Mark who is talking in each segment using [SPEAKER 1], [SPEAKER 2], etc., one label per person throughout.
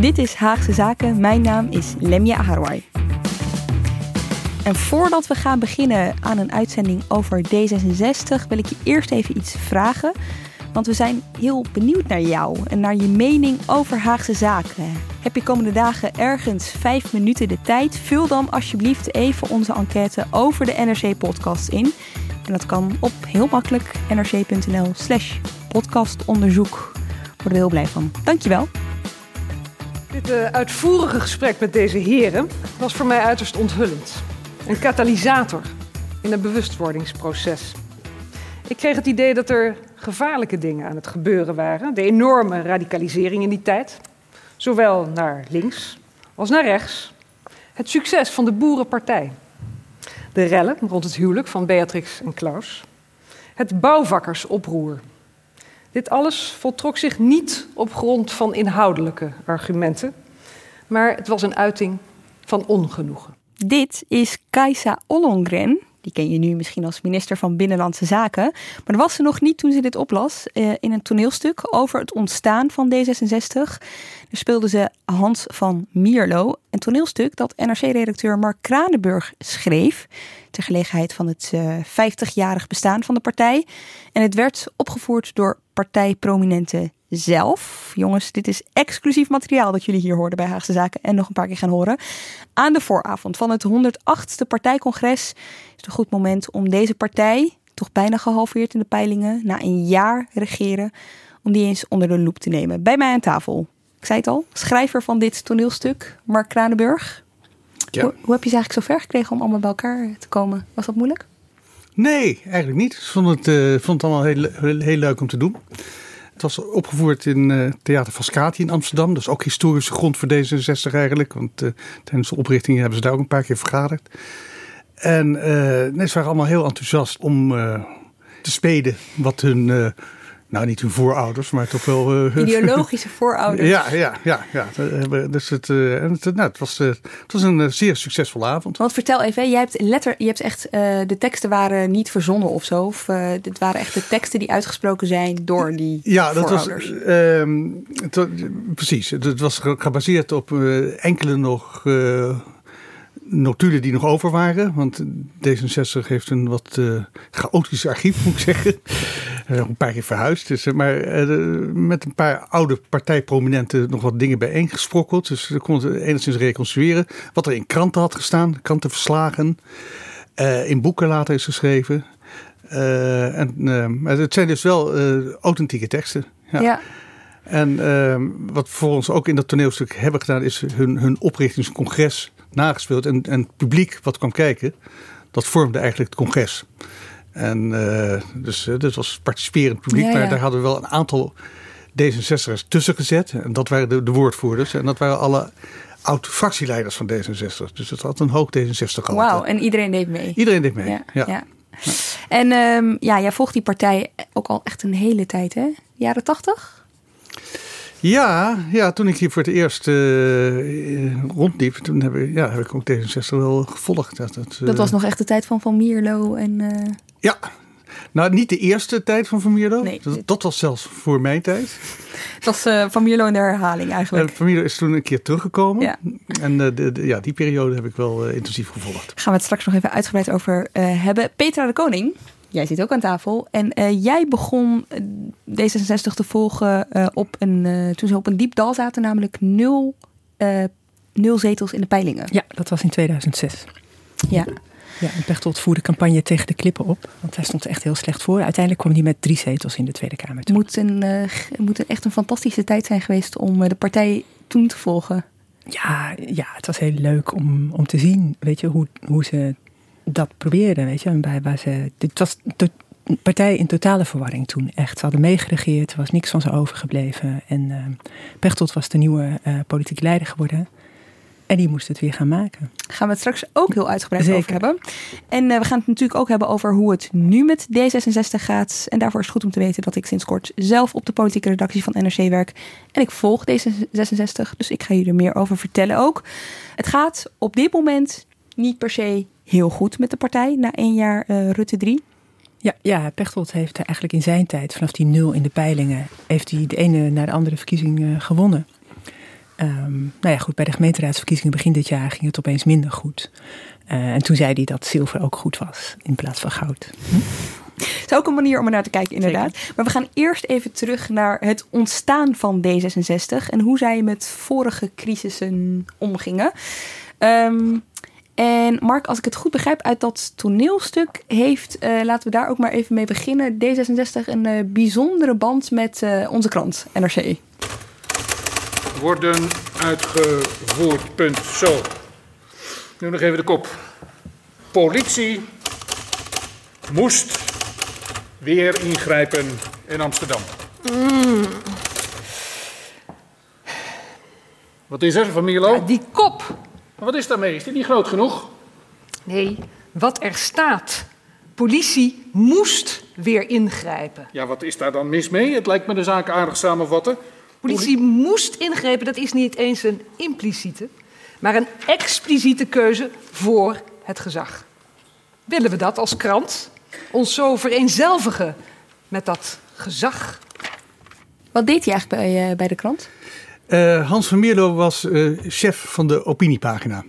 [SPEAKER 1] Dit is Haagse Zaken. Mijn naam is Lemja Aharwai. En voordat we gaan beginnen aan een uitzending over D66, wil ik je eerst even iets vragen. Want we zijn heel benieuwd naar jou en naar je mening over Haagse Zaken. Heb je komende dagen ergens vijf minuten de tijd? Vul dan alsjeblieft even onze enquête over de NRC-podcast in. En dat kan op heel makkelijk nrc.nl slash podcastonderzoek. Word er heel blij van. Dankjewel.
[SPEAKER 2] Dit uh, uitvoerige gesprek met deze heren was voor mij uiterst onthullend. Een katalysator in een bewustwordingsproces. Ik kreeg het idee dat er gevaarlijke dingen aan het gebeuren waren. De enorme radicalisering in die tijd. Zowel naar links als naar rechts. Het succes van de Boerenpartij. De rellen rond het huwelijk van Beatrix en Klaus. Het bouwvakkersoproer. Dit alles voltrok zich niet op grond van inhoudelijke argumenten, maar het was een uiting van ongenoegen.
[SPEAKER 1] Dit is Kajsa Ollongren. Die ken je nu misschien als minister van Binnenlandse Zaken. Maar dat was ze nog niet toen ze dit oplas uh, in een toneelstuk over het ontstaan van D66. Daar speelde ze Hans van Mierlo. Een toneelstuk dat NRC-redacteur Mark Kranenburg schreef. Ter gelegenheid van het uh, 50-jarig bestaan van de partij. En het werd opgevoerd door partijprominente zelf. Jongens, dit is exclusief materiaal dat jullie hier hoorden bij Haagse Zaken en nog een paar keer gaan horen. Aan de vooravond van het 108ste partijcongres is het een goed moment om deze partij, toch bijna gehalveerd in de peilingen, na een jaar regeren, om die eens onder de loep te nemen. Bij mij aan tafel, ik zei het al, schrijver van dit toneelstuk, Mark Kranenburg.
[SPEAKER 3] Ja.
[SPEAKER 1] Hoe, hoe heb je ze eigenlijk zo ver gekregen om allemaal bij elkaar te komen? Was dat moeilijk?
[SPEAKER 3] Nee, eigenlijk niet. Ik vond het, uh, vond het allemaal heel, heel, heel leuk om te doen. Het was opgevoerd in uh, Theater Vascati in Amsterdam. Dat is ook historische grond voor D66 eigenlijk. Want uh, tijdens de oprichting hebben ze daar ook een paar keer vergaderd. En nee, ze waren allemaal heel enthousiast om te spelen wat hun... nou, niet hun voorouders, maar toch wel...
[SPEAKER 1] Ideologische voorouders.
[SPEAKER 3] ja, ja, ja. ja. Dus het, en het, nou, het, was, het was een zeer succesvolle avond.
[SPEAKER 1] Want vertel even, jij hebt, letter, je hebt echt... de teksten waren niet verzonnen of zo. Of dit waren echt de teksten die uitgesproken zijn door die
[SPEAKER 3] Ja, dat was...
[SPEAKER 1] voorouders.
[SPEAKER 3] ehm, het, precies. Het was gebaseerd op enkele nog notulen die nog over waren. Want D66 heeft een wat uh, chaotisch archief, moet ik zeggen. Uh, een paar keer verhuisd. Dus, maar uh, met een paar oude partijprominenten nog wat dingen bijeengesprokkeld. Dus we konden enigszins reconstrueren. Wat er in kranten had gestaan, krantenverslagen. in boeken later is geschreven. en, het zijn dus wel authentieke teksten. Ja.
[SPEAKER 1] ja.
[SPEAKER 3] En wat voor ons ook in dat toneelstuk hebben gedaan, is hun, hun oprichtingscongres nagespeeld. En, en het publiek wat kwam kijken, dat vormde eigenlijk het congres. En uh, dus uh, dat was participerend publiek, ja, ja. maar daar hadden we wel een aantal D66'ers tussen gezet. En dat waren de, de woordvoerders. En dat waren alle oud-fractieleiders van D66. Dus het had een hoog D66 gehad.
[SPEAKER 1] Wauw, en iedereen deed mee.
[SPEAKER 3] Iedereen deed mee, ja. ja.
[SPEAKER 1] ja. En um, ja, jij volgt die partij ook al echt een hele tijd, hè? Jaren tachtig?
[SPEAKER 3] Ja, ja, toen ik hier voor het eerst uh, rondliep, toen heb ik, ja, heb ik ook D66 wel gevolgd. Dat, dat,
[SPEAKER 1] uh... dat was nog echt de tijd van Van Mierlo en... Uh...
[SPEAKER 3] Ja, nou niet de eerste tijd van Van Mierlo.
[SPEAKER 1] Nee,
[SPEAKER 3] dat, dat, was zelfs voor mijn tijd.
[SPEAKER 1] Dat was Van Mierlo in de herhaling eigenlijk.
[SPEAKER 3] En Van Mierlo is toen een keer teruggekomen.
[SPEAKER 1] Ja.
[SPEAKER 3] En de, de, ja, die periode heb ik wel intensief gevolgd.
[SPEAKER 1] Gaan we het straks nog even uitgebreid over hebben. Petra de Koning, Jij zit ook aan tafel. En uh, jij begon D66 te volgen uh, op een, uh, toen ze op een diep dal zaten, namelijk nul nul zetels in de peilingen.
[SPEAKER 4] Ja, dat was in 2006.
[SPEAKER 1] Ja.
[SPEAKER 4] Ja, en Pechtold voerde campagne tegen de klippen op. Want hij stond er echt heel slecht voor. Uiteindelijk kwam hij met drie zetels in de Tweede Kamer.
[SPEAKER 1] Het moet, een, moet een echt een fantastische tijd zijn geweest om de partij toen te volgen.
[SPEAKER 4] Ja, ja het was heel leuk om, om te zien weet je, hoe, hoe ze dat probeerden. Weet je. Bij, waar ze, dit was de partij in totale verwarring toen. Echt. Ze hadden meegeregeerd, er was niks van ze overgebleven. En uh, Pechtold was de nieuwe politieke leider geworden. En die moest het weer gaan maken.
[SPEAKER 1] Gaan we het straks ook heel uitgebreid Zeker. over hebben. En uh, we gaan het natuurlijk ook hebben over hoe het nu met D66 gaat. En daarvoor is het goed om te weten dat ik sinds kort zelf op de politieke redactie van NRC werk. En ik volg D66, dus ik ga jullie er meer over vertellen ook. Het gaat op dit moment niet per se heel goed met de partij na één jaar uh, Rutte 3.
[SPEAKER 4] Ja, ja, Pechtold heeft eigenlijk in zijn tijd, vanaf die nul in de peilingen, heeft hij de ene naar de andere verkiezing uh, gewonnen. Um, nou ja, goed, bij de gemeenteraadsverkiezingen begin dit jaar ging het opeens minder goed. Uh, en toen zei hij dat zilver ook goed was in plaats van goud. Hm?
[SPEAKER 1] Dat is ook een manier om er naar te kijken, inderdaad. Zeker. Maar we gaan eerst even terug naar het ontstaan van D66 en hoe zij met vorige crisissen omgingen. Um, en Mark, als ik het goed begrijp uit dat toneelstuk, heeft, uh, laten we daar ook maar even mee beginnen, D66 een uh, bijzondere band met uh, onze krant, NRC
[SPEAKER 5] worden uitgevoerd. Punt. Zo. Nu nog even de kop. Politie moest weer ingrijpen in Amsterdam. Mm. Wat is er, Van Mierlo?
[SPEAKER 2] Ja, die kop.
[SPEAKER 5] Maar wat is daarmee? Is dit niet groot genoeg?
[SPEAKER 2] Nee, wat er staat. Politie moest weer ingrijpen.
[SPEAKER 5] Ja, wat is daar dan mis mee? Het lijkt me de zaak aardig samenvatten.
[SPEAKER 2] Politie moest ingrijpen, dat is niet eens een impliciete, maar een expliciete keuze voor het gezag. Willen we dat als krant? Ons zo vereenzelvigen met dat gezag?
[SPEAKER 1] Wat deed hij eigenlijk bij, uh, bij de krant?
[SPEAKER 3] Uh, Hans van Mierlo was uh, chef van de opiniepagina.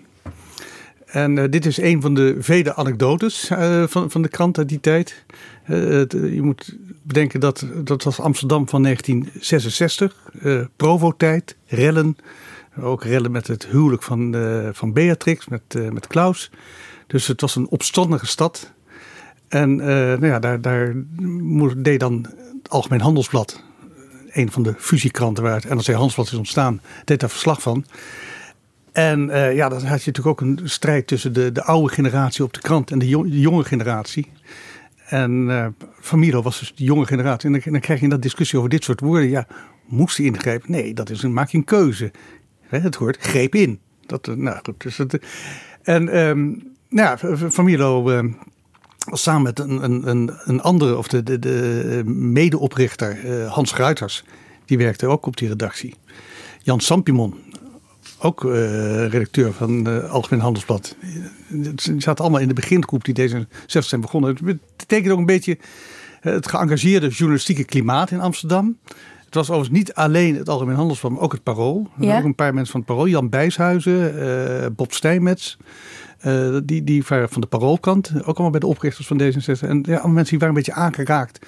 [SPEAKER 3] En dit is een van de vele anekdotes van, van de krant uit die tijd. je moet bedenken dat dat was Amsterdam van 1966. Uh, Provo-tijd, rellen. Ook rellen met het huwelijk van, van Beatrix, met, met Klaus. Dus het was een opstandige stad. En nou ja, daar, daar deed dan het Algemeen Handelsblad, een van de fusiekranten waar het NRC Handelsblad is ontstaan, deed daar verslag van. En ja, dan had je natuurlijk ook een strijd tussen de, de oude generatie op de krant en de, jonge generatie. En uh, was dus de jonge generatie. En dan, krijg je dat discussie over dit soort woorden. Ja, moest hij ingrijpen? Nee, dat is een, maak een keuze. Het hoort greep in. Dat, eh, nou goed, dus het, en um, nou ja, Van was samen met een, een, een andere, of de, de, de medeoprichter uh, Hans Ruiters. Die werkte ook op die redactie. Jan Sampimon, ook uh, redacteur van uh, Algemeen Handelsblad. Ze zaten allemaal in de begingroep die deze 60 zijn begonnen. Het betekent ook een beetje eh, het geëngageerde journalistieke klimaat in Amsterdam. Het was overigens niet alleen het Algemeen Handelsblad, maar ook het Parool. Er ja. ook een paar mensen van het Parool. Jan Bijshuizen, Bob Stijmets. Uh, die, die waren van de Paroolkant. Ook allemaal bij de oprichters van D66. En ja, mensen die waren een beetje aangeraakt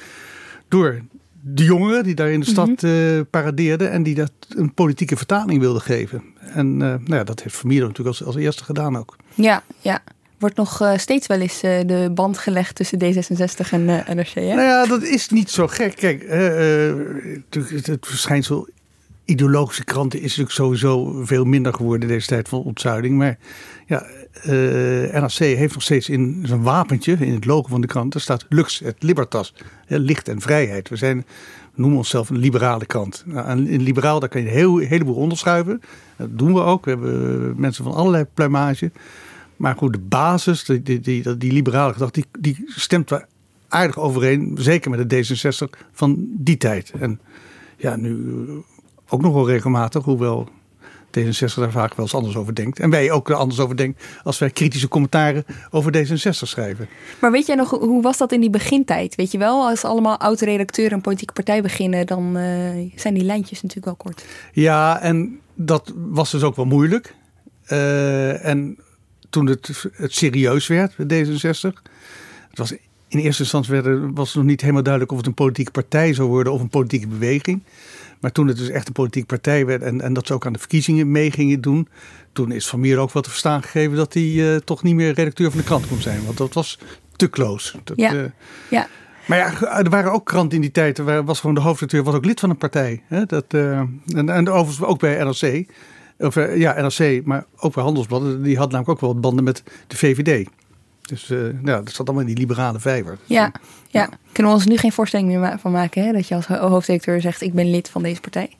[SPEAKER 3] door de jongeren die daar in de stad mm -hmm. paradeerden en die dat een politieke vertaling wilden geven. En uh, nou ja, dat heeft Vermeer natuurlijk als, als eerste gedaan ook.
[SPEAKER 1] Ja, ja. Wordt nog uh, steeds wel eens de band gelegd tussen D66 en NRC. Hè?
[SPEAKER 3] Nou ja, dat is niet zo gek. Kijk, het, het verschijnsel ideologische kranten is natuurlijk sowieso veel minder geworden deze tijd van ontzuiling. Maar ja, uh, NRC heeft nog steeds in zijn wapentje, in het logo van de krant, daar staat Lux et Libertas. licht en vrijheid. We zijn, noemen onszelf een liberale krant. Nou, in liberaal, daar kan je een, heel, heleboel onderschuiven. Dat doen we ook. We hebben mensen van allerlei pluimage. Maar goed, de basis, die, die, die, die liberale gedachte, die, die stemt wel aardig overeen. Zeker met de D66 van die tijd. En ja, nu ook nog wel regelmatig, hoewel D66 daar vaak wel eens anders over denkt. En wij ook er anders over denken als wij kritische commentaren over D66 schrijven.
[SPEAKER 1] Maar weet jij nog, hoe was dat in die begintijd? Weet je wel, als allemaal oud-redacteuren een politieke partij beginnen, dan uh, zijn die lijntjes natuurlijk wel kort.
[SPEAKER 3] Ja, en dat was dus ook wel moeilijk. Uh, en toen het, het serieus werd, D66, het was in eerste instantie werd, was het nog niet helemaal duidelijk of het een politieke partij zou worden of een politieke beweging. Maar toen het dus echt een politieke partij werd en, en dat ze ook aan de verkiezingen mee gingen doen, toen is Van Meer ook wat te verstaan gegeven dat hij uh, toch niet meer redacteur van de krant kon zijn. Want dat was te close. Dat,
[SPEAKER 1] ja. Uh, ja.
[SPEAKER 3] Maar ja, er waren ook kranten in die tijd. Er was gewoon de hoofdredacteur was ook lid van een partij. Hè? Dat, uh, en, en overigens ook bij NRC. Of, ja, NRC, maar ook bij Handelsblad. Die had namelijk ook wel banden met de VVD. Dus uh, ja, dat zat allemaal in die liberale vijver.
[SPEAKER 1] Ja, ja. kunnen we ons nu geen voorstelling meer van maken hè? dat je als hoofdredacteur zegt: Ik ben lid van deze partij?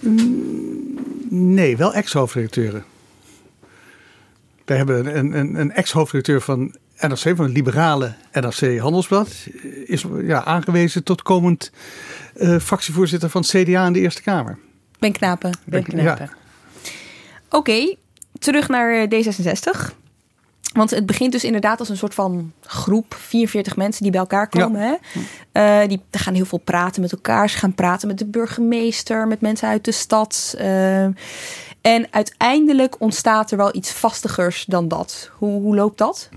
[SPEAKER 3] Mm, nee, wel ex-hoofdredacteuren. We hebben een, een, een ex-hoofdredacteur van NRC, van het liberale NRC Handelsblad, is ja, aangewezen tot komend uh, fractievoorzitter van het CDA in de Eerste Kamer.
[SPEAKER 1] Ben Knapen. Ben Knapen. Ja. Oké, okay, terug naar D66. Want het begint dus inderdaad als een soort van groep, 44 mensen die bij elkaar komen. Ja. Hè? Uh, die gaan heel veel praten met elkaar. Ze gaan praten met de burgemeester, met mensen uit de stad. Uh, en uiteindelijk ontstaat er wel iets vastigers dan dat. Hoe, hoe loopt dat?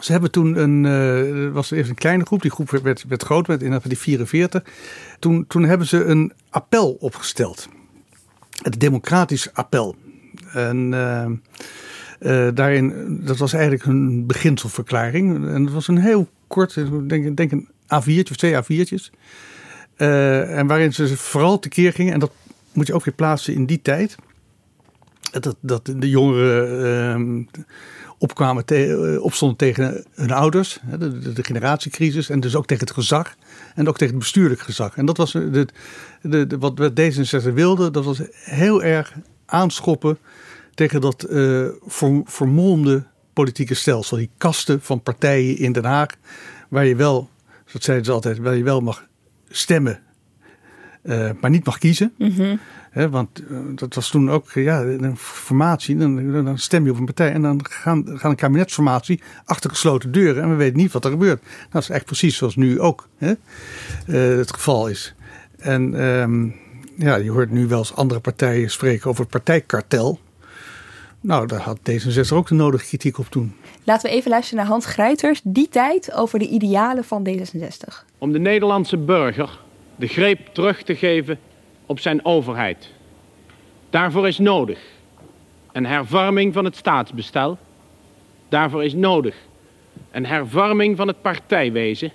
[SPEAKER 3] Ze hebben toen een, uh, was eerst een kleine groep, die groep werd, werd groot, werd in die 44. Toen, toen hebben ze een appel opgesteld. Het democratisch appel. En uh, daarin, dat was eigenlijk hun beginselverklaring. En dat was een heel kort, denk, denk een A4'tje of twee A4'tjes. Uh, en waarin ze vooral tekeer gingen, en dat moet je ook weer plaatsen in die tijd. Dat, dat de jongeren opkwamen te, opstonden tegen hun ouders, de, de, generatiecrisis, en dus ook tegen het gezag. En ook tegen het bestuurlijk gezag. En dat was de, de, de wat D66 wilde, dat was heel erg aanschoppen tegen dat uh, vermolmde politieke stelsel. Die kasten van partijen in Den Haag, waar je wel, dat zeiden ze altijd, waar je wel mag stemmen, uh, maar niet mag kiezen.
[SPEAKER 1] Mm -hmm.
[SPEAKER 3] He, want uh, dat was toen ook ja, een formatie. Dan, dan, stem je op een partij en dan gaan, gaan een kabinetsformatie achter gesloten deuren. En we weten niet wat er gebeurt. Nou, dat is echt precies zoals nu ook hè, het geval is. En um, ja, je hoort nu wel eens andere partijen spreken over het partijkartel. Nou, daar had D66 ook de nodige kritiek op toen.
[SPEAKER 1] Laten we even luisteren naar Hans Grijters, die tijd over de idealen van D66.
[SPEAKER 6] Om de Nederlandse burger de greep terug te geven op zijn overheid. Daarvoor is nodig een hervorming van het staatsbestel. Daarvoor is nodig een hervorming van het partijwezen.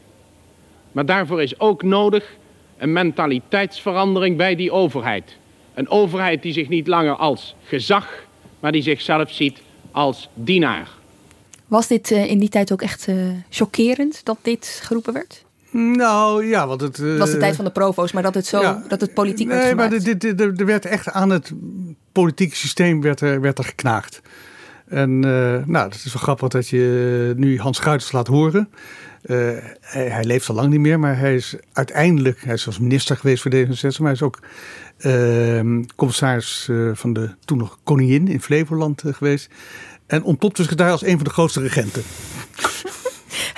[SPEAKER 6] Maar daarvoor is ook nodig een mentaliteitsverandering bij die overheid. Een overheid die zich niet langer als gezag maar die zichzelf ziet als dienaar.
[SPEAKER 1] Was dit uh, in die tijd ook echt uh, chockerend dat dit geroepen werd?
[SPEAKER 3] Nou ja, want het. Uh,
[SPEAKER 1] het was de tijd van de provo's, maar dat het zo ja, dat het politiek
[SPEAKER 3] nee,
[SPEAKER 1] werd gemaakt.
[SPEAKER 3] maar dit, dit, er werd echt aan het politieke systeem werd er, werd er geknaagd. En nou, het is wel grappig dat je nu Hans Guiters laat horen. Uh, hij, hij, leeft al lang niet meer, maar hij is uiteindelijk, hij is minister geweest voor D66, maar hij is ook uh, commissaris uh, van de toen nog koningin in Flevoland uh, geweest. En ontpopt dus daar als een van de grootste regenten.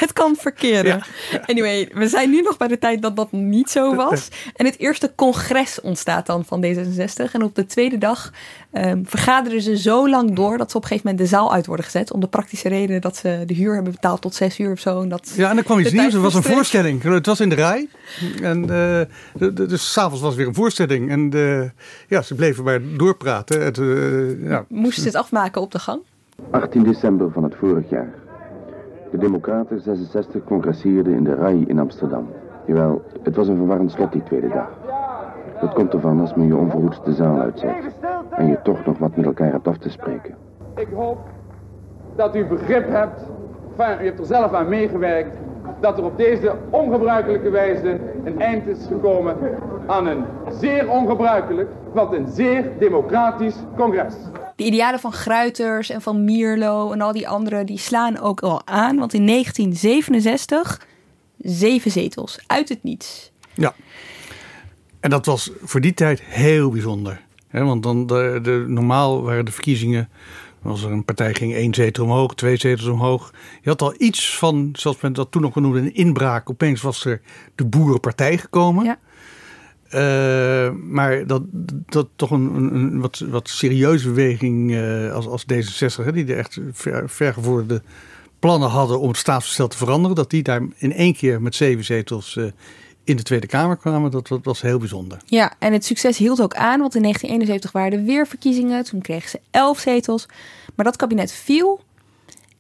[SPEAKER 1] Het kan verkeren. Ja. Anyway, we zijn nu nog bij de tijd dat dat niet zo was. En het eerste congres ontstaat dan van D66. En op de tweede dag um, vergaderen ze zo lang door dat ze op een gegeven moment de zaal uit worden gezet. Om de praktische reden dat ze de huur hebben betaald tot zes uur of zo. En dat
[SPEAKER 3] ja, en dan kwam iets nieuws. Er was een voorstelling. Het was in de rij. En uh, dus s'avonds was weer een voorstelling. En uh, ja, ze bleven maar doorpraten. Het, uh, ja.
[SPEAKER 1] Moesten ze het afmaken op de gang?
[SPEAKER 7] 18 december van het vorig jaar. De Democraten 66 congresseerden in de RAI in Amsterdam. Jawel, het was een verwarrend slot die tweede dag. Dat komt ervan als men je onverhoeds de zaal uitzet. En je toch nog wat met elkaar hebt af te spreken.
[SPEAKER 8] Ik hoop dat u begrip hebt, enfin, u hebt er zelf aan meegewerkt, dat er op deze ongebruikelijke wijze een eind is gekomen aan een zeer ongebruikelijk, want een zeer democratisch congres.
[SPEAKER 1] De idealen van Gruiters en van Mierlo en al die anderen, die slaan ook al aan. Want in 1967 zeven zetels uit het niets.
[SPEAKER 3] Ja. En dat was voor die tijd heel bijzonder. want dan de, de, normaal waren de verkiezingen. Als er een partij ging één zetel omhoog, twee zetels omhoog. Je had al iets van, zoals men dat toen nog noemde, een inbraak. Opeens was er de Boerenpartij gekomen.
[SPEAKER 1] Ja.
[SPEAKER 3] Uh, maar dat, dat toch een, een, wat, wat serieuze beweging uh, als, als D66, hè, die er echt ver, plannen hadden om het staatsbestel te veranderen, dat die daar in één keer met zeven zetels uh, in de Tweede Kamer kwamen, dat, dat was heel bijzonder.
[SPEAKER 1] Ja, en het succes hield ook aan, want in 1971 waren er weer verkiezingen. Toen kregen ze elf zetels. Maar dat kabinet viel.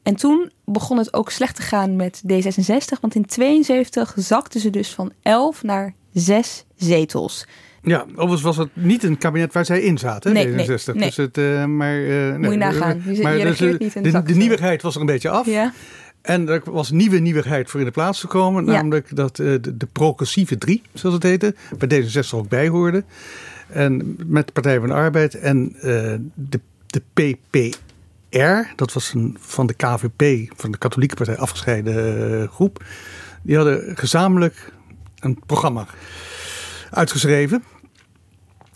[SPEAKER 1] En toen begon het ook slecht te gaan met D66. Want in 72 zakten ze dus van 11 naar 6 zetels.
[SPEAKER 3] Ja, overigens was het niet een kabinet waar zij in zaten,
[SPEAKER 1] Nee,
[SPEAKER 3] D66.
[SPEAKER 1] nee, nee.
[SPEAKER 3] Dus het, eh, maar, eh,
[SPEAKER 1] Moet je nagaan. Je- je regeert
[SPEAKER 3] dus, eh,
[SPEAKER 1] niet en
[SPEAKER 3] de, de
[SPEAKER 1] zo.
[SPEAKER 3] nieuwigheid was er een beetje af.
[SPEAKER 1] Ja,
[SPEAKER 3] En er was nieuwe nieuwigheid voor in de plaats gekomen.
[SPEAKER 1] Ja.
[SPEAKER 3] Namelijk dat de, de progressieve drie, zoals het heette, bij D66 ook bij hoorden. En met de Partij van de Arbeid en de, de PPR, dat was een van de KVP, van de Katholieke Partij afgescheiden groep. Die hadden gezamenlijk een programma uitgeschreven.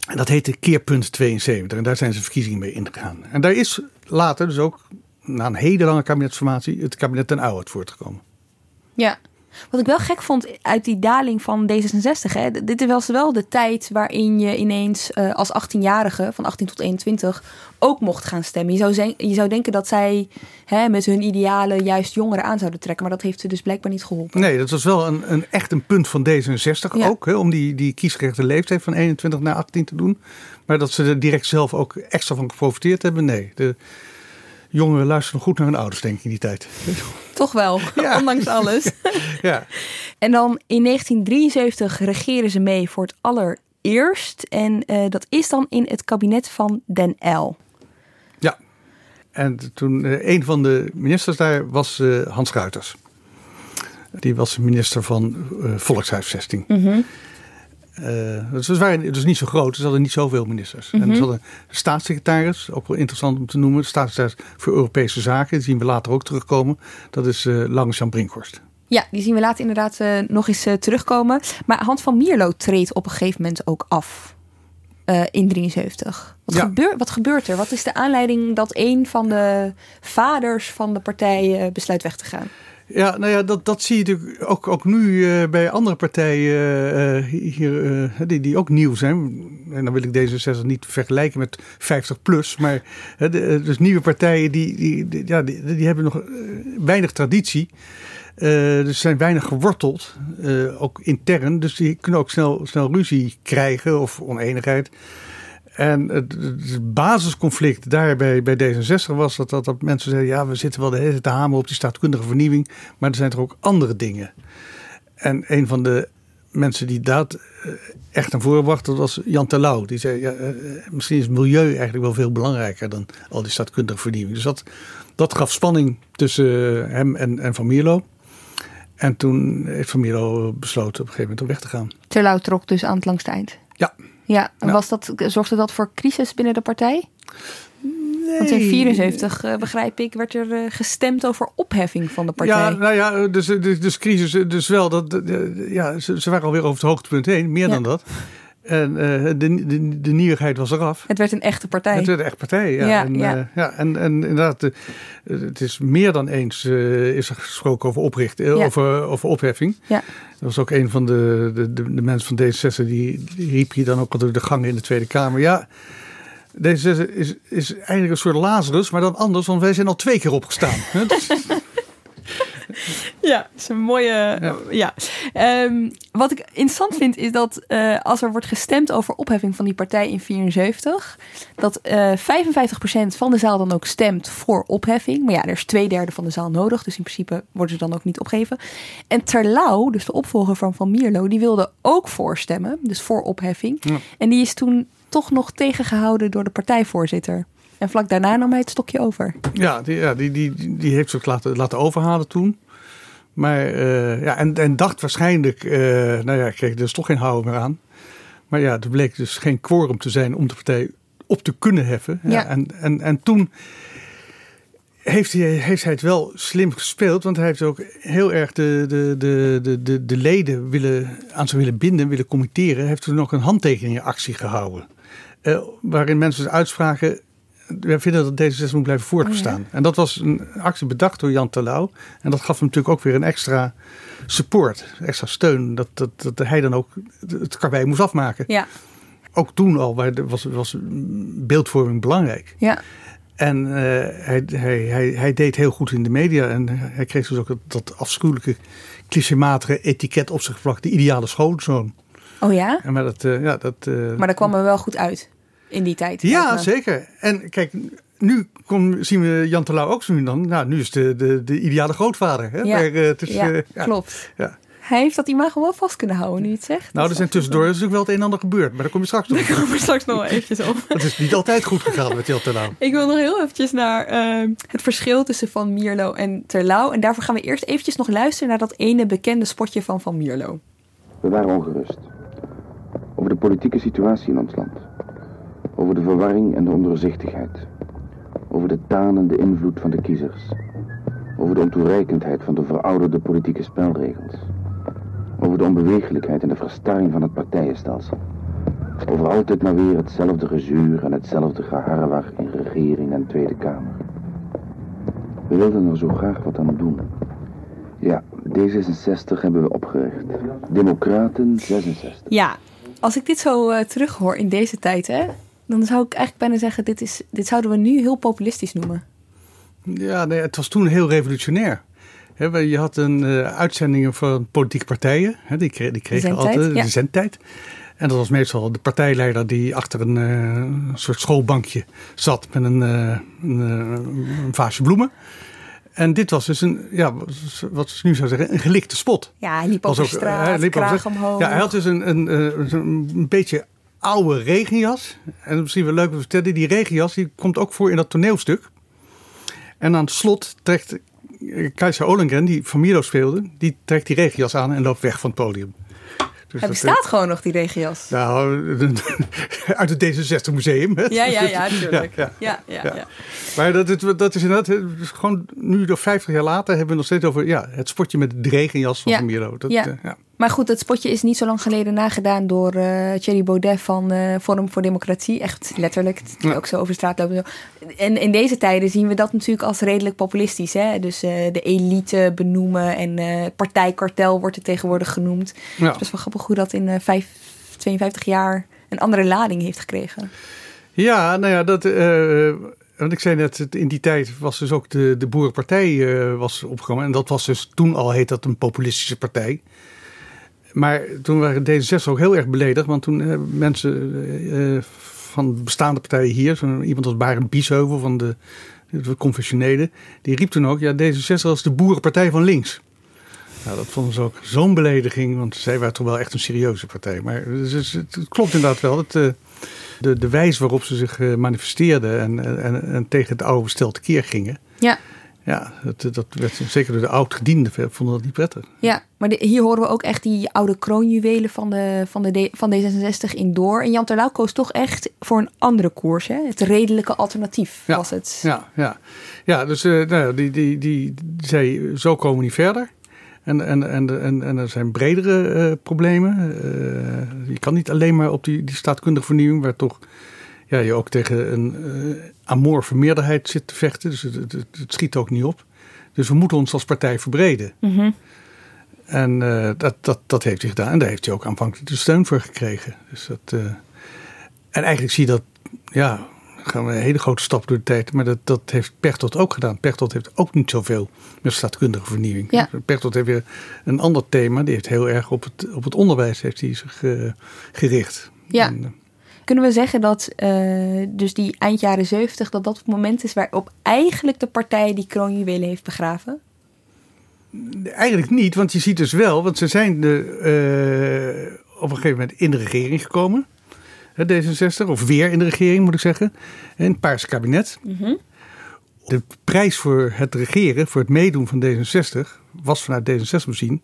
[SPEAKER 3] En dat heette Keerpunt 72. En daar zijn ze verkiezingen mee ingegaan. En daar is later dus ook, na een hele lange kabinetsformatie, het kabinet ten Oude voortgekomen.
[SPEAKER 1] ja. Wat ik wel gek vond uit die daling van D66. Hè, dit was wel de tijd waarin je ineens eh, als 18-jarige van 18 tot 21 ook mocht gaan stemmen. Je zou, je zou denken dat zij hè, met hun idealen juist jongeren aan zouden trekken. Maar dat heeft ze dus blijkbaar niet geholpen.
[SPEAKER 3] Nee, dat was wel een, een echt een punt van D66
[SPEAKER 1] Ja.
[SPEAKER 3] ook. Hè, om die, die kiesgerechte leeftijd van 21 naar 18 te doen. Maar dat ze er direct zelf ook extra van geprofiteerd hebben, nee. De jongeren luisteren goed naar hun ouders, denk ik, in die tijd.
[SPEAKER 1] Toch wel,
[SPEAKER 3] Ja.
[SPEAKER 1] ondanks alles.
[SPEAKER 3] ja.
[SPEAKER 1] En dan in 1973 regeren ze mee voor het allereerst. En eh, dat is dan in het kabinet van Den L.
[SPEAKER 3] Ja. En toen, eh, een van de ministers daar was eh, Hans Ruiters. Die was minister van Volkshuisvesting. Eh, dus ze waren dus niet zo groot, ze hadden niet zoveel ministers. En ze hadden staatssecretaris, ook wel interessant om te noemen. Staatssecretaris voor Europese Zaken, die zien we later ook terugkomen. Dat is eh Lange-Jan Brinkhorst.
[SPEAKER 1] Ja, die zien we later inderdaad eh, nog eens terugkomen. Maar Hans van Mierlo treedt op een gegeven moment ook af. in 73. Wat,
[SPEAKER 3] Ja.
[SPEAKER 1] gebeurt, wat gebeurt er? Wat is de aanleiding dat een van de vaders van de partij besluit weg te gaan?
[SPEAKER 3] Ja, nou ja, dat, dat zie je natuurlijk ook, ook nu eh, bij andere partijen eh, hier, eh, die, die ook nieuw zijn. En dan wil ik D66 niet vergelijken met 50 plus. Maar dus nieuwe partijen die, die, ja, die, die hebben nog weinig traditie. Eh, dus zijn weinig geworteld, ook intern. Dus die kunnen ook snel, snel ruzie krijgen of oneenigheid. En het, basisconflict daar bij, bij D66 was dat, dat, dat mensen zeiden: ja, we zitten wel de hele tijd te hameren op die staatkundige vernieuwing, maar er zijn er ook andere dingen. En een van de mensen die dat eh, echt naar voren bracht, was Jan Terlouw. Die zei: ja, eh, misschien is milieu eigenlijk wel veel belangrijker dan al die staatkundige vernieuwing. Dus dat, dat gaf spanning tussen hem en, en Van Mierlo. En toen heeft Van Mierlo besloten op een gegeven moment om weg te gaan.
[SPEAKER 1] Terlouw trok dus aan het langste eind.
[SPEAKER 3] Ja.
[SPEAKER 1] Ja. Was dat, zorgde dat voor crisis binnen de partij? Want in 74, eh, begrijp ik, werd er eh, gestemd over opheffing van de partij.
[SPEAKER 3] Ja, nou ja, dus, dus, dus crisis, dus wel. Dat, eh, ja, ze, ze waren alweer over het hoogtepunt heen, meer
[SPEAKER 1] Ja.
[SPEAKER 3] dan dat. En eh, de, de, de nieuwigheid was eraf.
[SPEAKER 1] Het werd een echte partij.
[SPEAKER 3] Het werd echt partij, ja.
[SPEAKER 1] Ja,
[SPEAKER 3] en,
[SPEAKER 1] ja.
[SPEAKER 3] eh, ja, en, en inderdaad, het is meer dan eens eh, is er gesproken over, opricht,
[SPEAKER 1] Ja.
[SPEAKER 3] over, over opheffing.
[SPEAKER 1] Ja.
[SPEAKER 3] Dat was ook een van de, de, de, de mensen van D66, die, die riep hier dan ook al door de gangen in de Tweede Kamer. Ja, D66 is, is eigenlijk een soort Lazarus, maar dan anders, want wij zijn al twee keer opgestaan.
[SPEAKER 1] Ja, is een mooie. Ja. Ehm, wat ik interessant vind is dat eh, als er wordt gestemd over opheffing van die partij in 74, dat eh 55% van de zaal dan ook stemt voor opheffing. Maar ja, er is twee derde van de zaal nodig, dus in principe worden ze dan ook niet opgegeven. En Terlouw, dus de opvolger van Van Mierlo, die wilde ook voorstemmen, dus voor opheffing.
[SPEAKER 3] Ja.
[SPEAKER 1] En die is toen toch nog tegengehouden door de partijvoorzitter. En vlak daarna nam hij het stokje over.
[SPEAKER 3] Ja, die, ja, die, die, die heeft zich laten, laten overhalen toen. Maar eh, ja, en, en dacht waarschijnlijk, eh, nou ja, kijk, er is toch geen houden meer aan. Maar ja, er bleek dus geen quorum te zijn om de partij op te kunnen heffen. Ja,
[SPEAKER 1] Ja.
[SPEAKER 3] En, en, en toen heeft hij, heeft hij het wel slim gespeeld. Want hij heeft ook heel erg de, de, de, de, de, de leden willen, aan zich willen binden, willen committeren. Hij heeft toen ook een handtekeningenactie gehouden. Eh, waarin mensen dus uitspraken, wij vinden dat D66 moet blijven voortbestaan. En dat was een actie bedacht door Jan Terlouw. En dat gaf hem natuurlijk ook weer een extra support, extra steun. Dat, dat, dat hij dan ook het karwei moest afmaken.
[SPEAKER 1] Ja,
[SPEAKER 3] Ook toen al was, was beeldvorming belangrijk.
[SPEAKER 1] ja.
[SPEAKER 3] En eh, hij, hij, hij, hij deed heel goed in de media. En hij kreeg dus ook dat, dat afschuwelijke, clichématige etiket op zich geplakt. De ideale schoonzoon.
[SPEAKER 1] Oh ja?
[SPEAKER 3] En maar dat, eh, ja, dat, eh,
[SPEAKER 1] Maar dat kwam er wel goed uit in die tijd.
[SPEAKER 3] ja, zeker. En kijk, nu kom, zien we Jan Terlouw ook zo nu dan. Nou, nu is de, de, de ideale grootvader. Hè?
[SPEAKER 1] Ja,
[SPEAKER 3] Maar, eh, het is,
[SPEAKER 1] ja,
[SPEAKER 3] eh, ja.
[SPEAKER 1] klopt.
[SPEAKER 3] Ja.
[SPEAKER 1] Hij heeft dat imago wel vast kunnen houden, nu je het zegt.
[SPEAKER 3] Nou, er zijn tussendoor natuurlijk wel het een en ander gebeurd. Maar daar kom je straks nog
[SPEAKER 1] Daar komen we straks nog wel eventjes op.
[SPEAKER 3] Het is niet altijd goed gegaan met Jan Terlouw.
[SPEAKER 1] Ik wil nog heel eventjes naar eh, het verschil tussen Van Mierlo en Terlouw. En daarvoor gaan we eerst eventjes nog luisteren naar dat ene bekende spotje van Van Mierlo.
[SPEAKER 7] We waren ongerust. Over de politieke situatie in ons land. Over de verwarring en de ondoorzichtigheid. Over de tanende invloed van de kiezers. Over de ontoereikendheid van de verouderde politieke spelregels. Over de onbewegelijkheid en de verstarring van het partijenstelsel. Over altijd maar weer hetzelfde gezuur en hetzelfde geharrewar in regering en Tweede Kamer. We wilden er zo graag wat aan doen. Ja, D66 hebben we opgericht. Democraten 66.
[SPEAKER 1] Ja, als ik dit zo eh, terughoor in deze tijd, hè, dan zou ik eigenlijk bijna zeggen: dit, is, dit zouden we nu heel populistisch noemen.
[SPEAKER 3] Ja, nee, het was toen heel revolutionair. Je had een eh, uitzendingen van politieke partijen. Hè, die, kre- die kregen
[SPEAKER 1] zendtijd,
[SPEAKER 3] altijd
[SPEAKER 1] ja.
[SPEAKER 3] de zendtijd. En dat was meestal de partijleider die achter een eh, soort schoolbankje zat met een, eh, een, een vaasje bloemen. En dit was dus een, ja, wat ze nu zou zeggen, een gelikte spot.
[SPEAKER 1] Ja, hij liep over straat,
[SPEAKER 3] hij liep over
[SPEAKER 1] omhoog.
[SPEAKER 3] Ja, hij had dus een, een, een, een beetje oude regenjas. En misschien wel leuk om te vertellen, die regenjas die komt ook voor in dat toneelstuk. En aan het slot trekt eh, Kajsa Olengren, die van Milo speelde, die trekt die regenjas aan en loopt weg van het podium. Dus
[SPEAKER 1] hij
[SPEAKER 3] dat,
[SPEAKER 1] bestaat gewoon nog, die regenjas.
[SPEAKER 3] eh, Nou, uit het D66 museum. hè.
[SPEAKER 1] Ja, ja, ja, natuurlijk.
[SPEAKER 3] Ja,
[SPEAKER 1] Ja, ja.
[SPEAKER 3] Maar dat, is- dat is inderdaad, is gewoon nu door 50 jaar later hebben we nog steeds over ja, het spotje met de regenjas van Milo. Dat,
[SPEAKER 1] Ja. Maar goed, het spotje is niet zo lang geleden nagedaan door eh Thierry Baudet van eh, Forum voor Democratie. Echt letterlijk. Die
[SPEAKER 3] Ja.
[SPEAKER 1] ook zo over straat lopen. En in deze tijden zien we dat natuurlijk als redelijk populistisch. Hè? Dus eh, de elite benoemen en partijkartel wordt het tegenwoordig genoemd.
[SPEAKER 3] Ja.
[SPEAKER 1] Het is best wel grappig hoe dat in eh, vijf, 52 jaar een andere lading heeft gekregen.
[SPEAKER 3] Ja, nou ja, dat, want ik zei net, in die tijd was dus ook de, de Boerenpartij was opgekomen. En dat was dus, toen al heet dat een populistische partij. Maar toen waren D66 ook heel erg beledigd, want toen hebben mensen eh, eh, van bestaande partijen hier, zo iemand als Barend Biesheuvel van de, de conventionele, die riep toen ook, ja, D66 was de Boerenpartij van links. Nou, dat vonden ze ook zo'n belediging, want zij waren toch wel echt een serieuze partij. Maar het klopt inderdaad wel. Het, eh, de, de wijze waarop ze zich eh, manifesteerden en, en, en tegen het oude bestel tekeer gingen.
[SPEAKER 1] Ja.
[SPEAKER 3] Ja, dat, dat werd zeker door de oud-gedienden vonden dat niet prettig.
[SPEAKER 1] Ja, maar de- hier horen we ook echt die oude kroonjuwelen van, de, van, de, van D66 in door. En Jan Terlouw koos toch echt voor een andere koers. Hè? Het redelijke alternatief
[SPEAKER 3] Ja,
[SPEAKER 1] was het.
[SPEAKER 3] Ja, ja. ja dus eh, nou, die, die, die zei, zo komen we niet verder. En, en, en, en, en er zijn bredere eh, problemen. Eh, je kan niet alleen maar op die, die staatkundige vernieuwing, waar toch ja, je ook tegen een eh amorfe meerderheid zit te vechten. Dus het, het, schiet ook niet op. Dus we moeten ons als partij verbreden.
[SPEAKER 1] Mhm.
[SPEAKER 3] En eh, dat, dat, dat heeft hij gedaan. En daar heeft hij ook aanvankelijk de steun voor gekregen. Dus dat, eh, en eigenlijk zie je dat, ja, gaan we een hele grote stap door de tijd. Maar dat, dat heeft Pechtold ook gedaan. Pechtold heeft ook niet zoveel met staatkundige vernieuwing.
[SPEAKER 1] Ja.
[SPEAKER 3] Pechtold heeft weer een ander thema. Die heeft heel erg op het, op het onderwijs heeft hij zich gericht.
[SPEAKER 1] Ja.
[SPEAKER 3] En,
[SPEAKER 1] Kunnen we zeggen dat eh, dus die eind jaren 70, dat dat het moment is waarop eigenlijk de partij die kroonjuwelen heeft begraven?
[SPEAKER 3] Eigenlijk niet, want je ziet dus wel, want ze zijn de, eh, op een gegeven moment in de regering gekomen. hè, D66, of weer in de regering moet ik zeggen. In het Paarse kabinet. De prijs voor het regeren, voor het meedoen van D66, was vanuit D66 bezien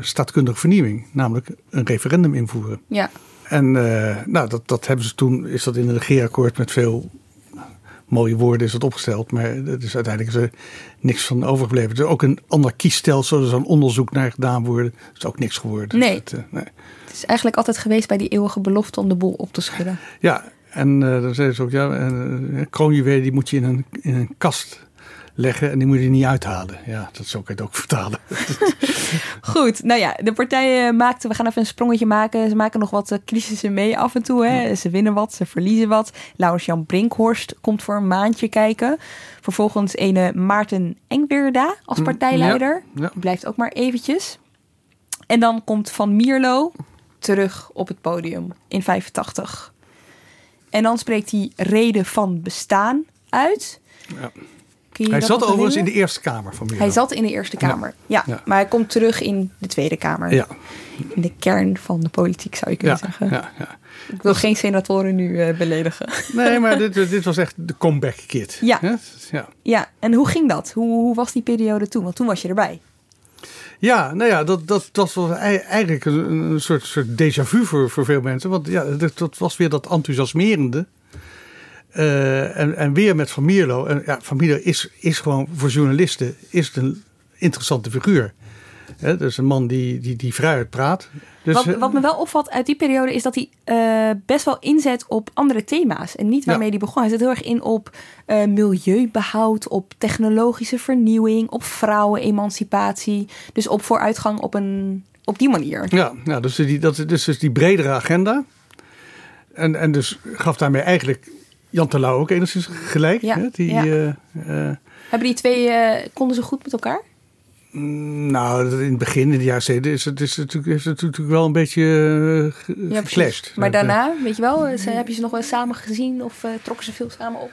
[SPEAKER 3] staatkundige vernieuwing. Namelijk een referendum invoeren.
[SPEAKER 1] Ja.
[SPEAKER 3] En eh, nou, dat, dat hebben ze toen, is dat in een regeerakkoord met veel mooie woorden is dat opgesteld. Maar er is uiteindelijk is er niks van overgebleven. Er is ook een ander kiesstelsel, er is een onderzoek naar gedaan worden. Er is ook niks geworden.
[SPEAKER 1] Nee.
[SPEAKER 3] Dus dat, eh, nee.
[SPEAKER 1] Het is eigenlijk altijd geweest bij die eeuwige belofte om de boel op te schudden.
[SPEAKER 3] Ja, en eh dan zeiden ze ook, ja, eh kroonjuwelen die moet je in een, in een kast leggen en die moet je niet uithalen. Ja, dat zou ik het ook vertalen.
[SPEAKER 1] Goed, nou ja, de partijen maakten, we gaan even een sprongetje maken. Ze maken nog wat uh, crisissen mee af en toe. Hè. Ze winnen wat, ze verliezen wat. Laurens-Jan Brinkhorst komt voor een maandje kijken. Vervolgens ene Maarten Engwerda als mm, partijleider. Ja, Blijft ook maar eventjes. En dan komt Van Mierlo terug op het podium in 85. En dan spreekt hij reden van bestaan uit.
[SPEAKER 3] Ja. Hij zat overigens in de Eerste Kamer van
[SPEAKER 1] Hij zat in de Eerste Kamer, ja. Maar hij komt terug in de Tweede Kamer.
[SPEAKER 3] Ja.
[SPEAKER 1] In de kern van de politiek, zou je kunnen zeggen. Ja, ja. Ik wil geen senatoren nu uh, beledigen.
[SPEAKER 3] Nee, maar dit, dit, was echt de comeback kid.
[SPEAKER 1] Ja. ja. Ja, en hoe ging dat? Hoe, hoe was die periode toen? Want toen was je erbij.
[SPEAKER 3] Ja, nou ja, dat, dat, dat was eigenlijk een, een soort, soort déjà vu voor, voor veel mensen. Want ja, dat, dat was weer dat enthousiasmerende. Uh, en, en weer met Van Mierlo. En ja, Van Mierlo is, is gewoon voor journalisten is een interessante figuur. He, dus een man die, die, die vrijheid praat. Dus,
[SPEAKER 1] wat, wat, me wel opvalt uit die periode is dat hij uh, best wel inzet op andere thema's. En niet waarmee hij begon. Hij zet heel erg in op uh, milieubehoud, op technologische vernieuwing, op vrouwenemancipatie. Dus op vooruitgang op, een, op die manier.
[SPEAKER 3] Ja, ja dus, die, dat, dus, dus die bredere agenda. En, en dus gaf daarmee eigenlijk Jan Terlouw ook enigszins gelijk. Ja, hè? Die, ja. Uh,
[SPEAKER 1] Hebben die twee, konden ze goed met elkaar?
[SPEAKER 3] Mm, nou, in het begin, in de jaren 70, is het, is het, natuurlijk, is het natuurlijk wel een beetje uh, ja, geclashed.
[SPEAKER 1] Maar daarna, weet je wel, heb je ze nog wel samen gezien of uh, trokken ze veel samen op?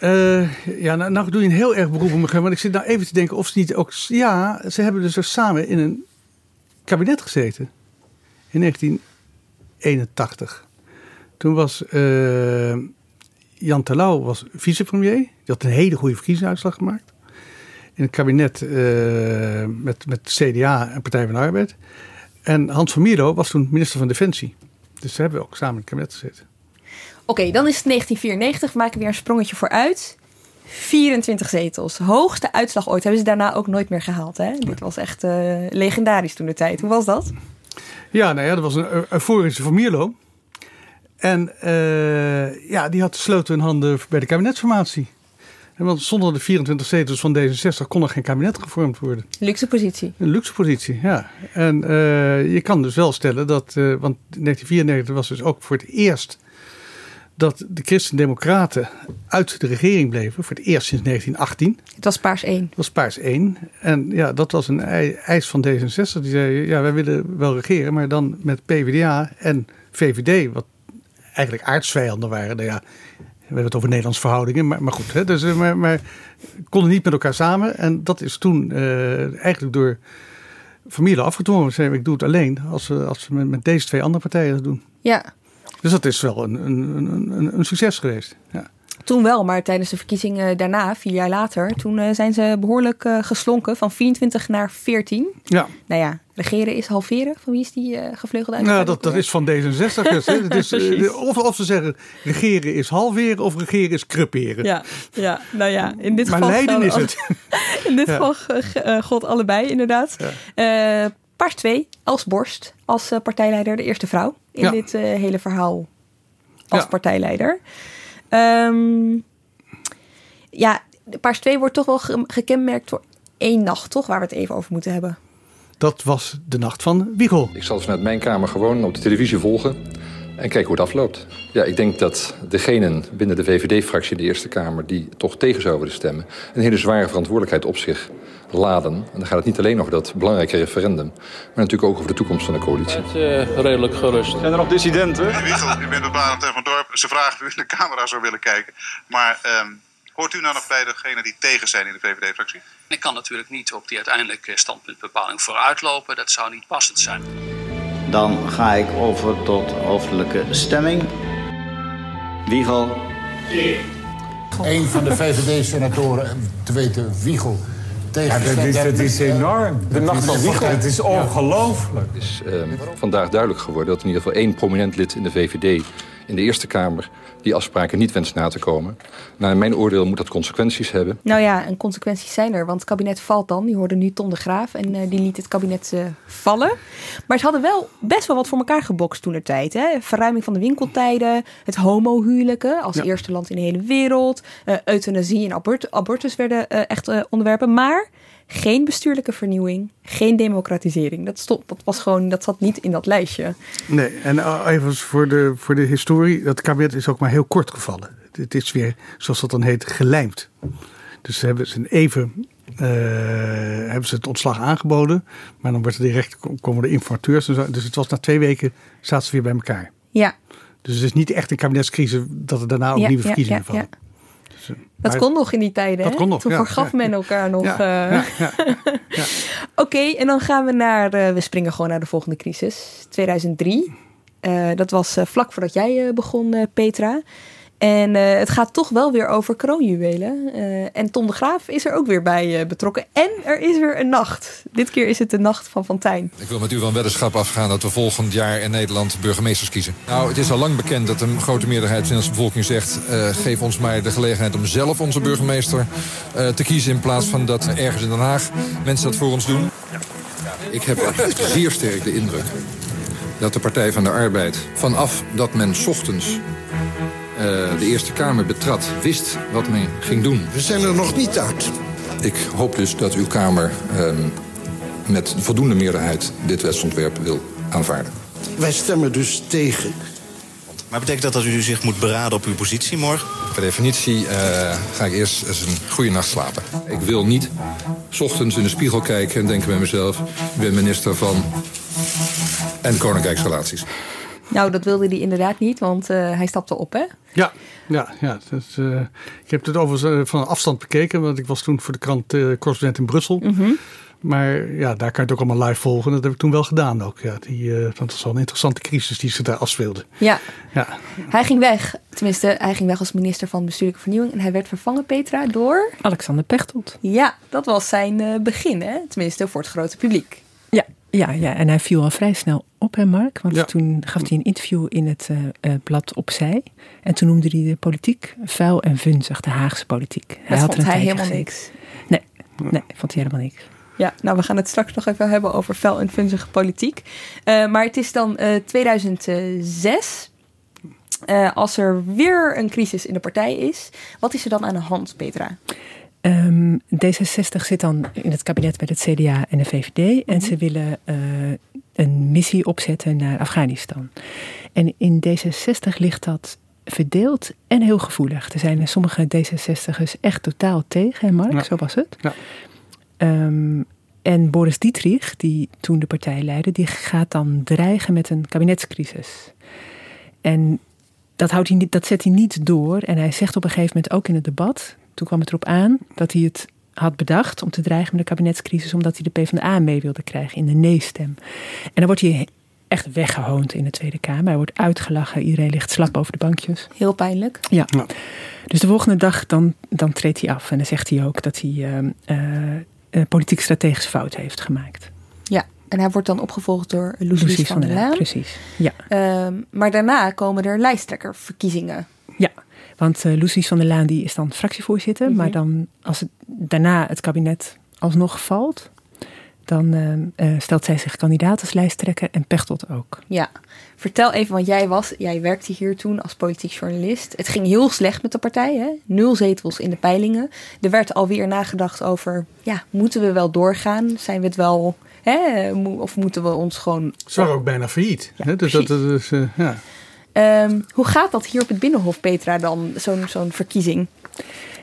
[SPEAKER 3] Uh, ja, nou, nou, doe je een heel erg beroep op me, maar ik zit nou even te denken of ze niet ook... Ja, ze hebben dus samen in een kabinet gezeten. In 1981. Toen was Jan Terlouw was vicepremier. Die had een hele goede verkiezingsuitslag gemaakt in het kabinet uh, met, met CDA en Partij van de Arbeid. En Hans van Mierlo was toen minister van Defensie. Dus ze hebben ook samen in het kabinet gezeten.
[SPEAKER 1] Oké, dan is het 1994. We maken weer een sprongetje vooruit. 24 zetels. Hoogste uitslag ooit. Hebben ze daarna ook nooit meer gehaald. Hè? Dit was echt uh, legendarisch toen de tijd. Hoe was dat?
[SPEAKER 3] Ja, nou ja, dat was een euforische van Mierlo. En uh, ja, die had de sleutel in handen bij de kabinetsformatie. Want zonder de 24 zetels van D66 kon er geen kabinet gevormd worden.
[SPEAKER 1] Luxe positie.
[SPEAKER 3] Een luxe positie, ja. En uh, je kan dus wel stellen dat, uh, want 1994 was dus ook voor het eerst dat de Christen-Democraten uit de regering bleven. Voor het eerst sinds 1918.
[SPEAKER 1] Het was paars 1. Het
[SPEAKER 3] was paars 1. En ja, dat was een eis van D66. Die zei, ja, wij willen wel regeren, maar dan met PvdA en VVD, wat eigenlijk aardsvijanden waren. Nou ja, we hebben het over Nederlandse verhoudingen, maar, maar goed. Hè, dus, eh, maar, maar konden niet met elkaar samen. En dat is toen uh, eigenlijk door familie afgedwongen. Ze ik doe het alleen als we, als we met, met deze twee andere partijen dat doen.
[SPEAKER 1] Ja.
[SPEAKER 3] Dus dat is wel een, een, een, een succes geweest. Ja.
[SPEAKER 1] Toen wel, maar tijdens de verkiezingen daarna, vier jaar later, toen uh, zijn ze behoorlijk uh, geslonken van 24 naar 14.
[SPEAKER 3] Ja.
[SPEAKER 1] Nou ja, regeren is halveren. Van wie is die uh, gevleugeld uit?
[SPEAKER 3] Nou, dat, dat is van D66. dus, het is, of, of ze zeggen regeren is halveren of regeren is creperen.
[SPEAKER 1] Ja, ja nou ja, in dit
[SPEAKER 3] maar
[SPEAKER 1] geval.
[SPEAKER 3] Leiden is het.
[SPEAKER 1] in dit geval God allebei, inderdaad. Ja. Pars 2, als Borst, als partijleider, de eerste vrouw in dit hele verhaal als partijleider. Um, ja, Paars 2 wordt toch wel gekenmerkt door één nacht, toch? Waar we het even over moeten hebben.
[SPEAKER 3] Dat was de nacht van Wiegel.
[SPEAKER 9] Ik zal vanuit mijn kamer gewoon op de televisie volgen en kijken hoe het afloopt. Ja, ik denk dat degenen binnen de VVD-fractie in de Eerste Kamer... die toch tegen zouden willen stemmen... een hele zware verantwoordelijkheid op zich laden. En dan gaat het niet alleen over dat belangrijke referendum... maar natuurlijk ook over de toekomst van de coalitie.
[SPEAKER 10] Het uh, redelijk gerust.
[SPEAKER 11] Zijn er nog dissidenten? Wiegel, ik ben de Barend van Dorp. Ze vragen of u in de camera zou willen kijken. Maar um, hoort u nou nog bij degenen die tegen zijn in de VVD-fractie?
[SPEAKER 10] Ik kan natuurlijk niet op die uiteindelijke standpuntbepaling vooruitlopen. Dat zou niet passend zijn.
[SPEAKER 12] Dan ga ik over tot hoofdelijke stemming. Wiegel.
[SPEAKER 13] Een van de VVD-senatoren, te weten Wiegel,
[SPEAKER 14] ja, dat is, dat is enorm.
[SPEAKER 15] De nacht van Wiegel.
[SPEAKER 14] Het is ongelooflijk.
[SPEAKER 9] Het is uh, vandaag duidelijk geworden dat in ieder geval één prominent lid in de VVD in de Eerste Kamer die afspraken niet wenst na te komen. Naar mijn oordeel moet dat consequenties hebben.
[SPEAKER 1] Nou ja, en consequenties zijn er, want het kabinet valt dan. Die hoorde nu Ton de Graaf en uh, die liet het kabinet uh, vallen. Maar ze hadden wel best wel wat voor elkaar gebokst toen er tijd. Hè? Verruiming van de winkeltijden, het homohuwelijken als ja. eerste land in de hele wereld. Uh, euthanasie en abort abortus werden echt onderwerpen. Maar geen bestuurlijke vernieuwing, geen democratisering. Dat, stond, dat, was gewoon, dat zat niet in dat lijstje.
[SPEAKER 3] Nee, en even voor de, voor de historie. Dat kabinet is ook maar heel kort gevallen. Het is weer, zoals dat dan heet, gelijmd. Dus ze hebben ze even uh, hebben ze het ontslag aangeboden. Maar dan wordt er direct, komen de informateurs. Dus het was na twee weken zaten ze weer bij elkaar.
[SPEAKER 1] Ja.
[SPEAKER 3] Dus het is niet echt een kabinetscrisis dat er daarna ook
[SPEAKER 1] ja,
[SPEAKER 3] nieuwe verkiezingen
[SPEAKER 1] ja,
[SPEAKER 3] vallen.
[SPEAKER 1] Dat kon nog in die tijden.
[SPEAKER 3] Dat
[SPEAKER 1] hè?
[SPEAKER 3] kon nog,
[SPEAKER 1] Toen
[SPEAKER 3] ja,
[SPEAKER 1] vergaf
[SPEAKER 3] ja,
[SPEAKER 1] men elkaar nog.
[SPEAKER 3] Ja,
[SPEAKER 1] uh... Oké, okay, en dan gaan we naar. Uh, we springen gewoon naar de volgende crisis. 2003. Uh, dat was vlak voordat jij begon, Petra. En uh, het gaat toch wel weer over kroonjuwelen. Uh, en Tom de Graaf is er ook weer bij uh, betrokken. En er is weer een nacht. Dit keer is het de nacht van Fontijn.
[SPEAKER 15] Ik wil met u van weddenschap afgaan dat we volgend jaar in Nederland burgemeesters kiezen. Nou, het is al lang bekend dat een grote meerderheid van de bevolking zegt... geef ons maar de gelegenheid om zelf onze burgemeester te kiezen... in plaats van dat ergens in Den Haag mensen dat voor ons doen. Ik heb zeer sterk de indruk dat de Partij van de Arbeid... vanaf dat men ochtends uh, de Eerste Kamer betrad, wist wat men ging doen.
[SPEAKER 13] We zijn er nog niet uit.
[SPEAKER 15] Ik hoop dus dat uw Kamer uh, met voldoende meerderheid dit wetsontwerp wil aanvaarden.
[SPEAKER 13] Wij stemmen dus tegen.
[SPEAKER 16] Maar betekent dat dat u zich moet beraden op uw positie morgen?
[SPEAKER 15] Per definitie uh, ga ik eerst eens een goede nacht slapen. Ik wil niet 's ochtends in de spiegel kijken en denken bij mezelf... ik ben minister van... en koninkrijksrelaties.
[SPEAKER 1] Nou, dat wilde hij inderdaad niet, want uh, hij stapte op, hè?
[SPEAKER 3] Ja, ja, ja. Dat, uh, ik heb het overigens van afstand bekeken, want ik was toen voor de krant uh, correspondent in Brussel.
[SPEAKER 1] Mm -hmm.
[SPEAKER 3] Maar ja, daar kan je het ook allemaal live volgen. Dat heb ik toen wel gedaan ook. Ja, die, uh, want het was wel een interessante crisis die zich daar afspeelde.
[SPEAKER 1] Ja.
[SPEAKER 3] ja.
[SPEAKER 1] Hij ging weg. Tenminste, hij ging weg als minister van Bestuurlijke Vernieuwing. En hij werd vervangen, Petra, door...
[SPEAKER 4] Alexander Pechtold.
[SPEAKER 1] Ja, dat was zijn begin, hè? Tenminste, voor het grote publiek.
[SPEAKER 4] Ja, ja, ja. en hij viel al vrij snel op, hè Mark? Want ja. toen gaf hij een interview in het uh, uh, blad Opzij. En toen noemde hij de politiek vuil en vunzig, de Haagse politiek.
[SPEAKER 1] Dat hij vond hij helemaal gezien. niks.
[SPEAKER 4] Nee, nee, vond hij helemaal niks.
[SPEAKER 1] Ja, nou, we gaan het straks nog even hebben over vuil en vunzige politiek. Uh, maar het is dan 2006. als er weer een crisis in de partij is, wat is er dan aan de hand, Petra?
[SPEAKER 4] Um, D66 zit dan in het kabinet met het CDA en de VVD. En mm -hmm. ze willen uh, een missie opzetten naar Afghanistan. En in D66 ligt dat verdeeld en heel gevoelig. Er zijn sommige D66'ers echt totaal tegen, hè Mark? Ja. Zo was het.
[SPEAKER 3] Ja.
[SPEAKER 4] Um, en Boris Dietrich, die toen de partij leidde, die gaat dan dreigen met een kabinetscrisis. En dat, houdt hij niet, dat zet hij niet door. En hij zegt op een gegeven moment ook in het debat toen kwam het erop aan dat hij het had bedacht om te dreigen met de kabinetscrisis, omdat hij de PvdA mee wilde krijgen in de nee-stem. En dan wordt hij echt weggehoond in de Tweede Kamer. Hij wordt uitgelachen, iedereen ligt slap over de bankjes.
[SPEAKER 1] Heel pijnlijk.
[SPEAKER 4] Ja. ja. Dus de volgende dag dan, dan treedt hij af en dan zegt hij ook dat hij uh, uh, uh, politiek strategisch fout heeft gemaakt.
[SPEAKER 1] Ja. En hij wordt dan opgevolgd door Lucies van, van der Laan.
[SPEAKER 4] Precies, ja.
[SPEAKER 1] Um, maar daarna komen er lijsttrekkerverkiezingen.
[SPEAKER 4] Ja, want uh, Lucies van der Laan die is dan fractievoorzitter. Mm -hmm. Maar dan, als het, daarna het kabinet alsnog valt, dan uh, uh, stelt zij zich kandidaat als lijsttrekker en Pechtold ook.
[SPEAKER 1] Ja, vertel even, want jij, was, jij werkte hier toen als politiek journalist. Het ging heel slecht met de partij, hè? nul zetels in de peilingen. Er werd alweer nagedacht over, ja, moeten we wel doorgaan? Zijn we het wel, hè? of moeten we ons gewoon...
[SPEAKER 3] Ze waren ook bijna failliet. Ja, hè? Dus dat, dat is, uh, ja.
[SPEAKER 1] Um, hoe gaat dat hier op het Binnenhof, Petra, dan, zo'n zo'n verkiezing?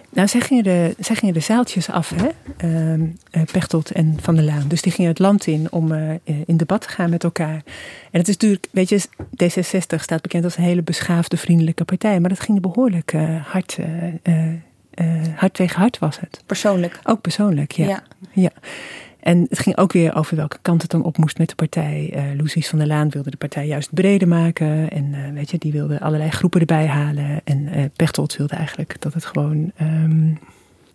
[SPEAKER 4] Nou, zij gingen, de, zij gingen de zaaltjes af, hè? Uh, uh, Pechtold en Van der Laan. Dus die gingen het land in om uh, in debat te gaan met elkaar. En het is natuurlijk, weet je, D66 staat bekend als een hele beschaafde, vriendelijke partij. Maar dat ging behoorlijk uh, hard, hard tegen hard was het.
[SPEAKER 1] Persoonlijk?
[SPEAKER 4] Ook persoonlijk, ja.
[SPEAKER 1] ja.
[SPEAKER 4] ja. En het ging ook weer over welke kant het dan op moest met de partij. Uh, Lucies van der Laan wilde de partij juist breder maken. En uh, weet je, die wilde allerlei groepen erbij halen. En uh, Pechtold wilde eigenlijk dat het gewoon um,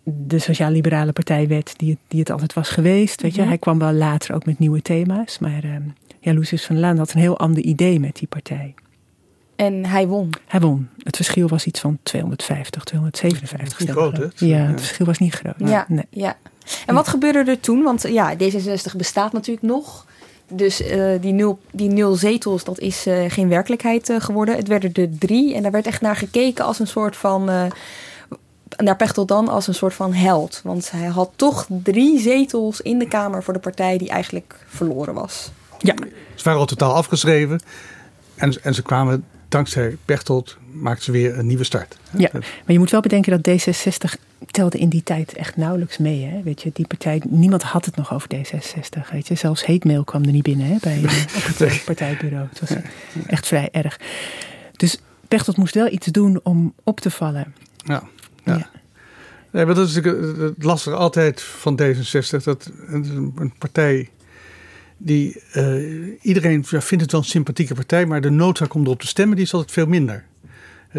[SPEAKER 4] de sociaal-liberale partij werd die het, die het altijd was geweest. Weet je,
[SPEAKER 1] Mhm.
[SPEAKER 4] hij kwam wel later ook met nieuwe thema's. Maar um, ja, Lucies van der Laan had een heel ander idee met die partij.
[SPEAKER 1] En hij won.
[SPEAKER 4] Hij won. Het verschil was iets van 250, 257
[SPEAKER 3] Niet
[SPEAKER 4] stemmen.
[SPEAKER 3] groot, hè?
[SPEAKER 4] Ja, het verschil was niet groot.
[SPEAKER 1] Ja,
[SPEAKER 4] Nee.
[SPEAKER 1] ja. En wat gebeurde er toen? Want ja, D66 bestaat natuurlijk nog. Dus eh, die, nul, die nul zetels, dat is eh, geen werkelijkheid eh, geworden. Het werden er drie. En daar werd echt naar gekeken als een soort van... eh naar Pechtold dan als een soort van held. Want hij had toch drie zetels in de Kamer voor de partij die eigenlijk verloren was.
[SPEAKER 4] Ja.
[SPEAKER 3] Ze waren al totaal afgeschreven. En, en ze kwamen, dankzij Pechtold, maakten ze weer een nieuwe start.
[SPEAKER 4] Ja, maar je moet wel bedenken dat D66 telde in die tijd echt nauwelijks mee. Hè? Weet je, die partij, niemand had het nog over D66. Weet je, zelfs heetmail kwam er niet binnen hè, bij, eh, op het partijbureau. Het was echt vrij erg. Dus Pechtold moest wel iets doen om op te vallen.
[SPEAKER 3] Ja. ja. Nee, maar dat is natuurlijk het lastige altijd van D66. Dat het is een een partij die eh, iedereen ja, vindt het wel een sympathieke partij, maar de noodzaak om erop te stemmen die is altijd veel minder.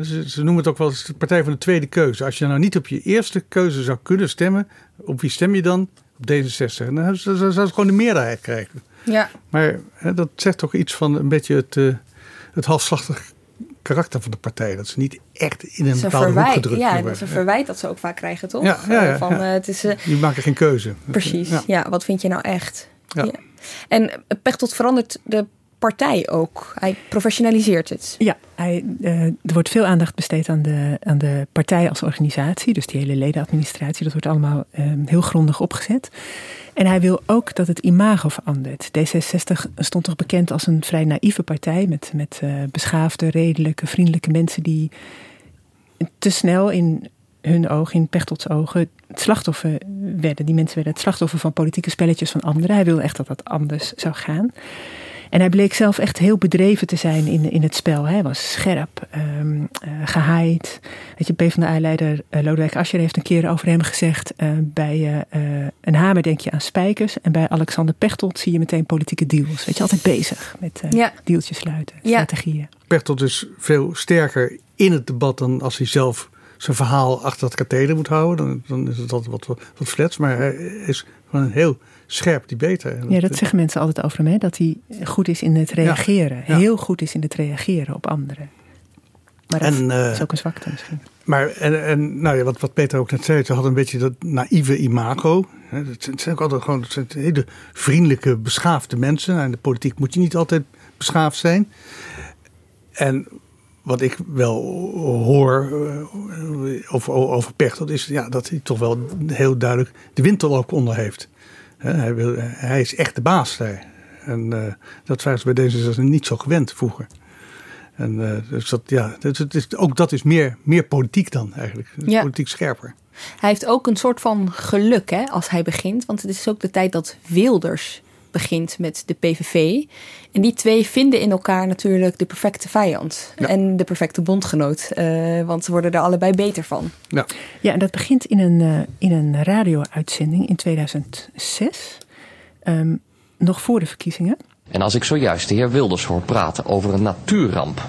[SPEAKER 3] Dus ze noemen het ook wel eens de partij van de tweede keuze. Als je nou niet op je eerste keuze zou kunnen stemmen, op wie stem je dan? Op D66. En dan zou ze gewoon de meerderheid krijgen.
[SPEAKER 1] Ja.
[SPEAKER 3] Maar hè, dat zegt toch iets van een beetje het, eh, het halfslachtig karakter van de partij. Dat ze niet echt in een bepaalde
[SPEAKER 1] verwijt.
[SPEAKER 3] gedrukt
[SPEAKER 1] Ja, dat is een verwijt dat ze ook vaak krijgen, toch?
[SPEAKER 3] Ja, ja, ja,
[SPEAKER 1] Eh, van,
[SPEAKER 3] ja.
[SPEAKER 1] eh, het is,
[SPEAKER 3] Die maken geen keuze.
[SPEAKER 1] Precies,
[SPEAKER 3] Ja.
[SPEAKER 1] Wat vind je nou echt?
[SPEAKER 3] Ja.
[SPEAKER 1] En Pechtold verandert de partij ook. Hij professionaliseert het.
[SPEAKER 4] Ja, hij, eh, er wordt veel aandacht besteed aan de, aan de partij als organisatie. Dus die hele ledenadministratie, dat wordt allemaal eh, heel grondig opgezet. En hij wil ook dat het imago verandert. D66 stond toch bekend als een vrij naïeve partij met, met eh, beschaafde, redelijke, vriendelijke mensen die te snel in hun ogen, in Pechtold's ogen, het slachtoffer werden. Die mensen werden het slachtoffer van politieke spelletjes van anderen. Hij wilde echt dat dat anders zou gaan. En hij bleek zelf echt heel bedreven te zijn in, in het spel. Hij was scherp, ehm eh, gehaaid. Weet je, PvdA-leider uh, Lodewijk Asscher heeft een keer over hem gezegd... eh, bij eh, eh, een hamer denk je aan spijkers... en bij Alexander Pechtold zie je meteen politieke deals. Weet je, altijd bezig met eh
[SPEAKER 1] Ja.
[SPEAKER 4] dealtjes sluiten,
[SPEAKER 1] Ja.
[SPEAKER 4] strategieën.
[SPEAKER 3] Pechtold is veel sterker in het debat dan als hij zelf zijn verhaal achter het katheder moet houden. Dan, dan is het altijd wat, wat, wat flats. Maar hij is gewoon een heel scherp debater. En
[SPEAKER 4] Ja, dat zeggen mensen altijd over hem, hè? dat hij goed is in het reageren.
[SPEAKER 3] ja.
[SPEAKER 4] Heel goed is in het reageren op anderen. Maar dat
[SPEAKER 3] En, eh,
[SPEAKER 4] is ook een zwakte misschien.
[SPEAKER 3] Maar en, en nou ja, wat, wat Peter ook net zei, ze hadden een beetje dat naïeve imago. Het zijn, ook altijd gewoon zijn hele vriendelijke, beschaafde mensen. Nou, in de politiek moet je niet altijd beschaafd zijn. En wat ik wel hoor eh, over, over Pechtold is ja, dat hij toch wel heel duidelijk de winter ook onder heeft. Hij, wil, hij is echt de baas daar. En eh, dat waren ze bij deze niet zo gewend vroeger. En eh, dus dat, ja, dat, het is, ook dat is meer, meer politiek dan eigenlijk.
[SPEAKER 1] Ja.
[SPEAKER 3] Politiek scherper.
[SPEAKER 1] Hij heeft ook een soort van geluk hè, als hij begint. Want het is ook de tijd dat Wilders begint met de PVV. En die twee vinden in elkaar natuurlijk de perfecte vijand. En de perfecte bondgenoot. eh, want ze worden er allebei beter van.
[SPEAKER 3] Ja,
[SPEAKER 4] Ja, en dat begint in een, eh, in een radio-uitzending in 2006. Ehm, nog voor de verkiezingen.
[SPEAKER 17] En als ik zojuist de heer Wilders hoor praten over een natuurramp,